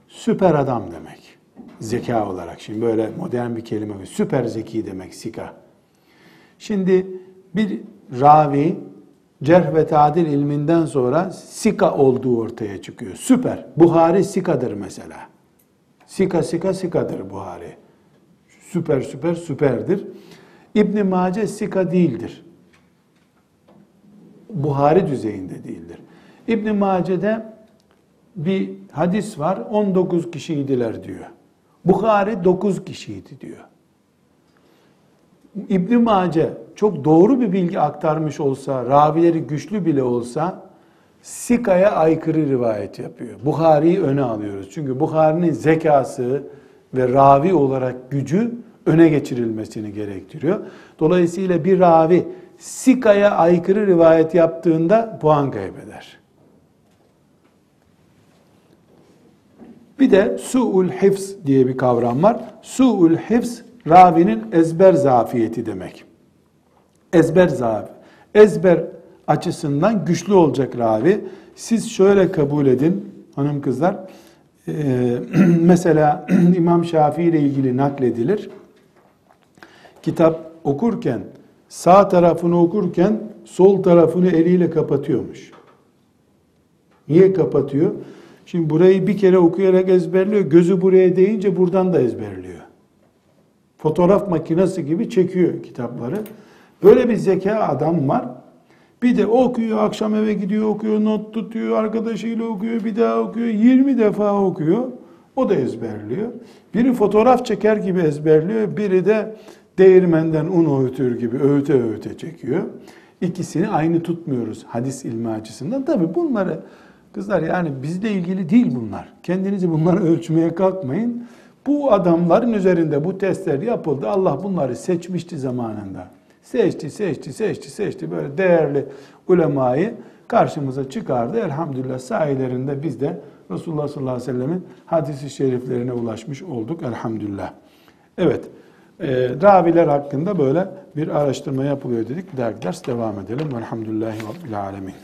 süper adam demek. Zeka olarak. Şimdi böyle modern bir kelime. Süper zeki demek sika. Şimdi bir ravi cerh ve tadil ilminden sonra sika olduğu ortaya çıkıyor. Süper. Buhari sikadır mesela. Sika sika sikadır Buhari. Süper süper süperdir. İbn Mace sika değildir. Buhari düzeyinde değildir. İbn Mace'de bir hadis var 19 kişiydiler diyor. Bukhari 9 kişiydi diyor. İbn Mace çok doğru bir bilgi aktarmış olsa, ravileri güçlü bile olsa Sika'ya aykırı rivayet yapıyor. Bukhari'yi öne alıyoruz. Çünkü Bukhari'nin zekası ve ravi olarak gücü öne geçirilmesini gerektiriyor. Dolayısıyla bir ravi Sika'ya aykırı rivayet yaptığında puan kaybeder. Bir de su'ul hifz diye bir kavram var. Su'ul hifz ravinin ezber zafiyeti demek. Ezber zafi. Ezber açısından güçlü olacak ravi. Siz şöyle kabul edin hanım kızlar. Ee, mesela İmam Şafii ile ilgili nakledilir. Kitap okurken sağ tarafını okurken sol tarafını eliyle kapatıyormuş. Niye kapatıyor? Şimdi burayı bir kere okuyarak ezberliyor. Gözü buraya değince buradan da ezberliyor. Fotoğraf makinesi gibi çekiyor kitapları. Böyle bir zeka adam var. Bir de okuyor, akşam eve gidiyor, okuyor, not tutuyor, arkadaşıyla okuyor, bir daha okuyor, 20 defa okuyor. O da ezberliyor. Biri fotoğraf çeker gibi ezberliyor, biri de değirmenden un öğütür gibi öğüte öğüte çekiyor. İkisini aynı tutmuyoruz hadis ilmi açısından. Tabi bunları kızlar yani bizle ilgili değil bunlar. Kendinizi bunları ölçmeye kalkmayın. Bu adamların üzerinde bu testler yapıldı. Allah bunları seçmişti zamanında. Seçti, seçti, seçti, seçti. Böyle değerli ulemayı karşımıza çıkardı. Elhamdülillah sayelerinde biz de Resulullah sallallahu aleyhi ve sellemin hadisi şeriflerine ulaşmış olduk. Elhamdülillah. Evet. E, raviler hakkında böyle bir araştırma yapılıyor dedik. Ders devam edelim. Velhamdülillahi Rabbil Alemin.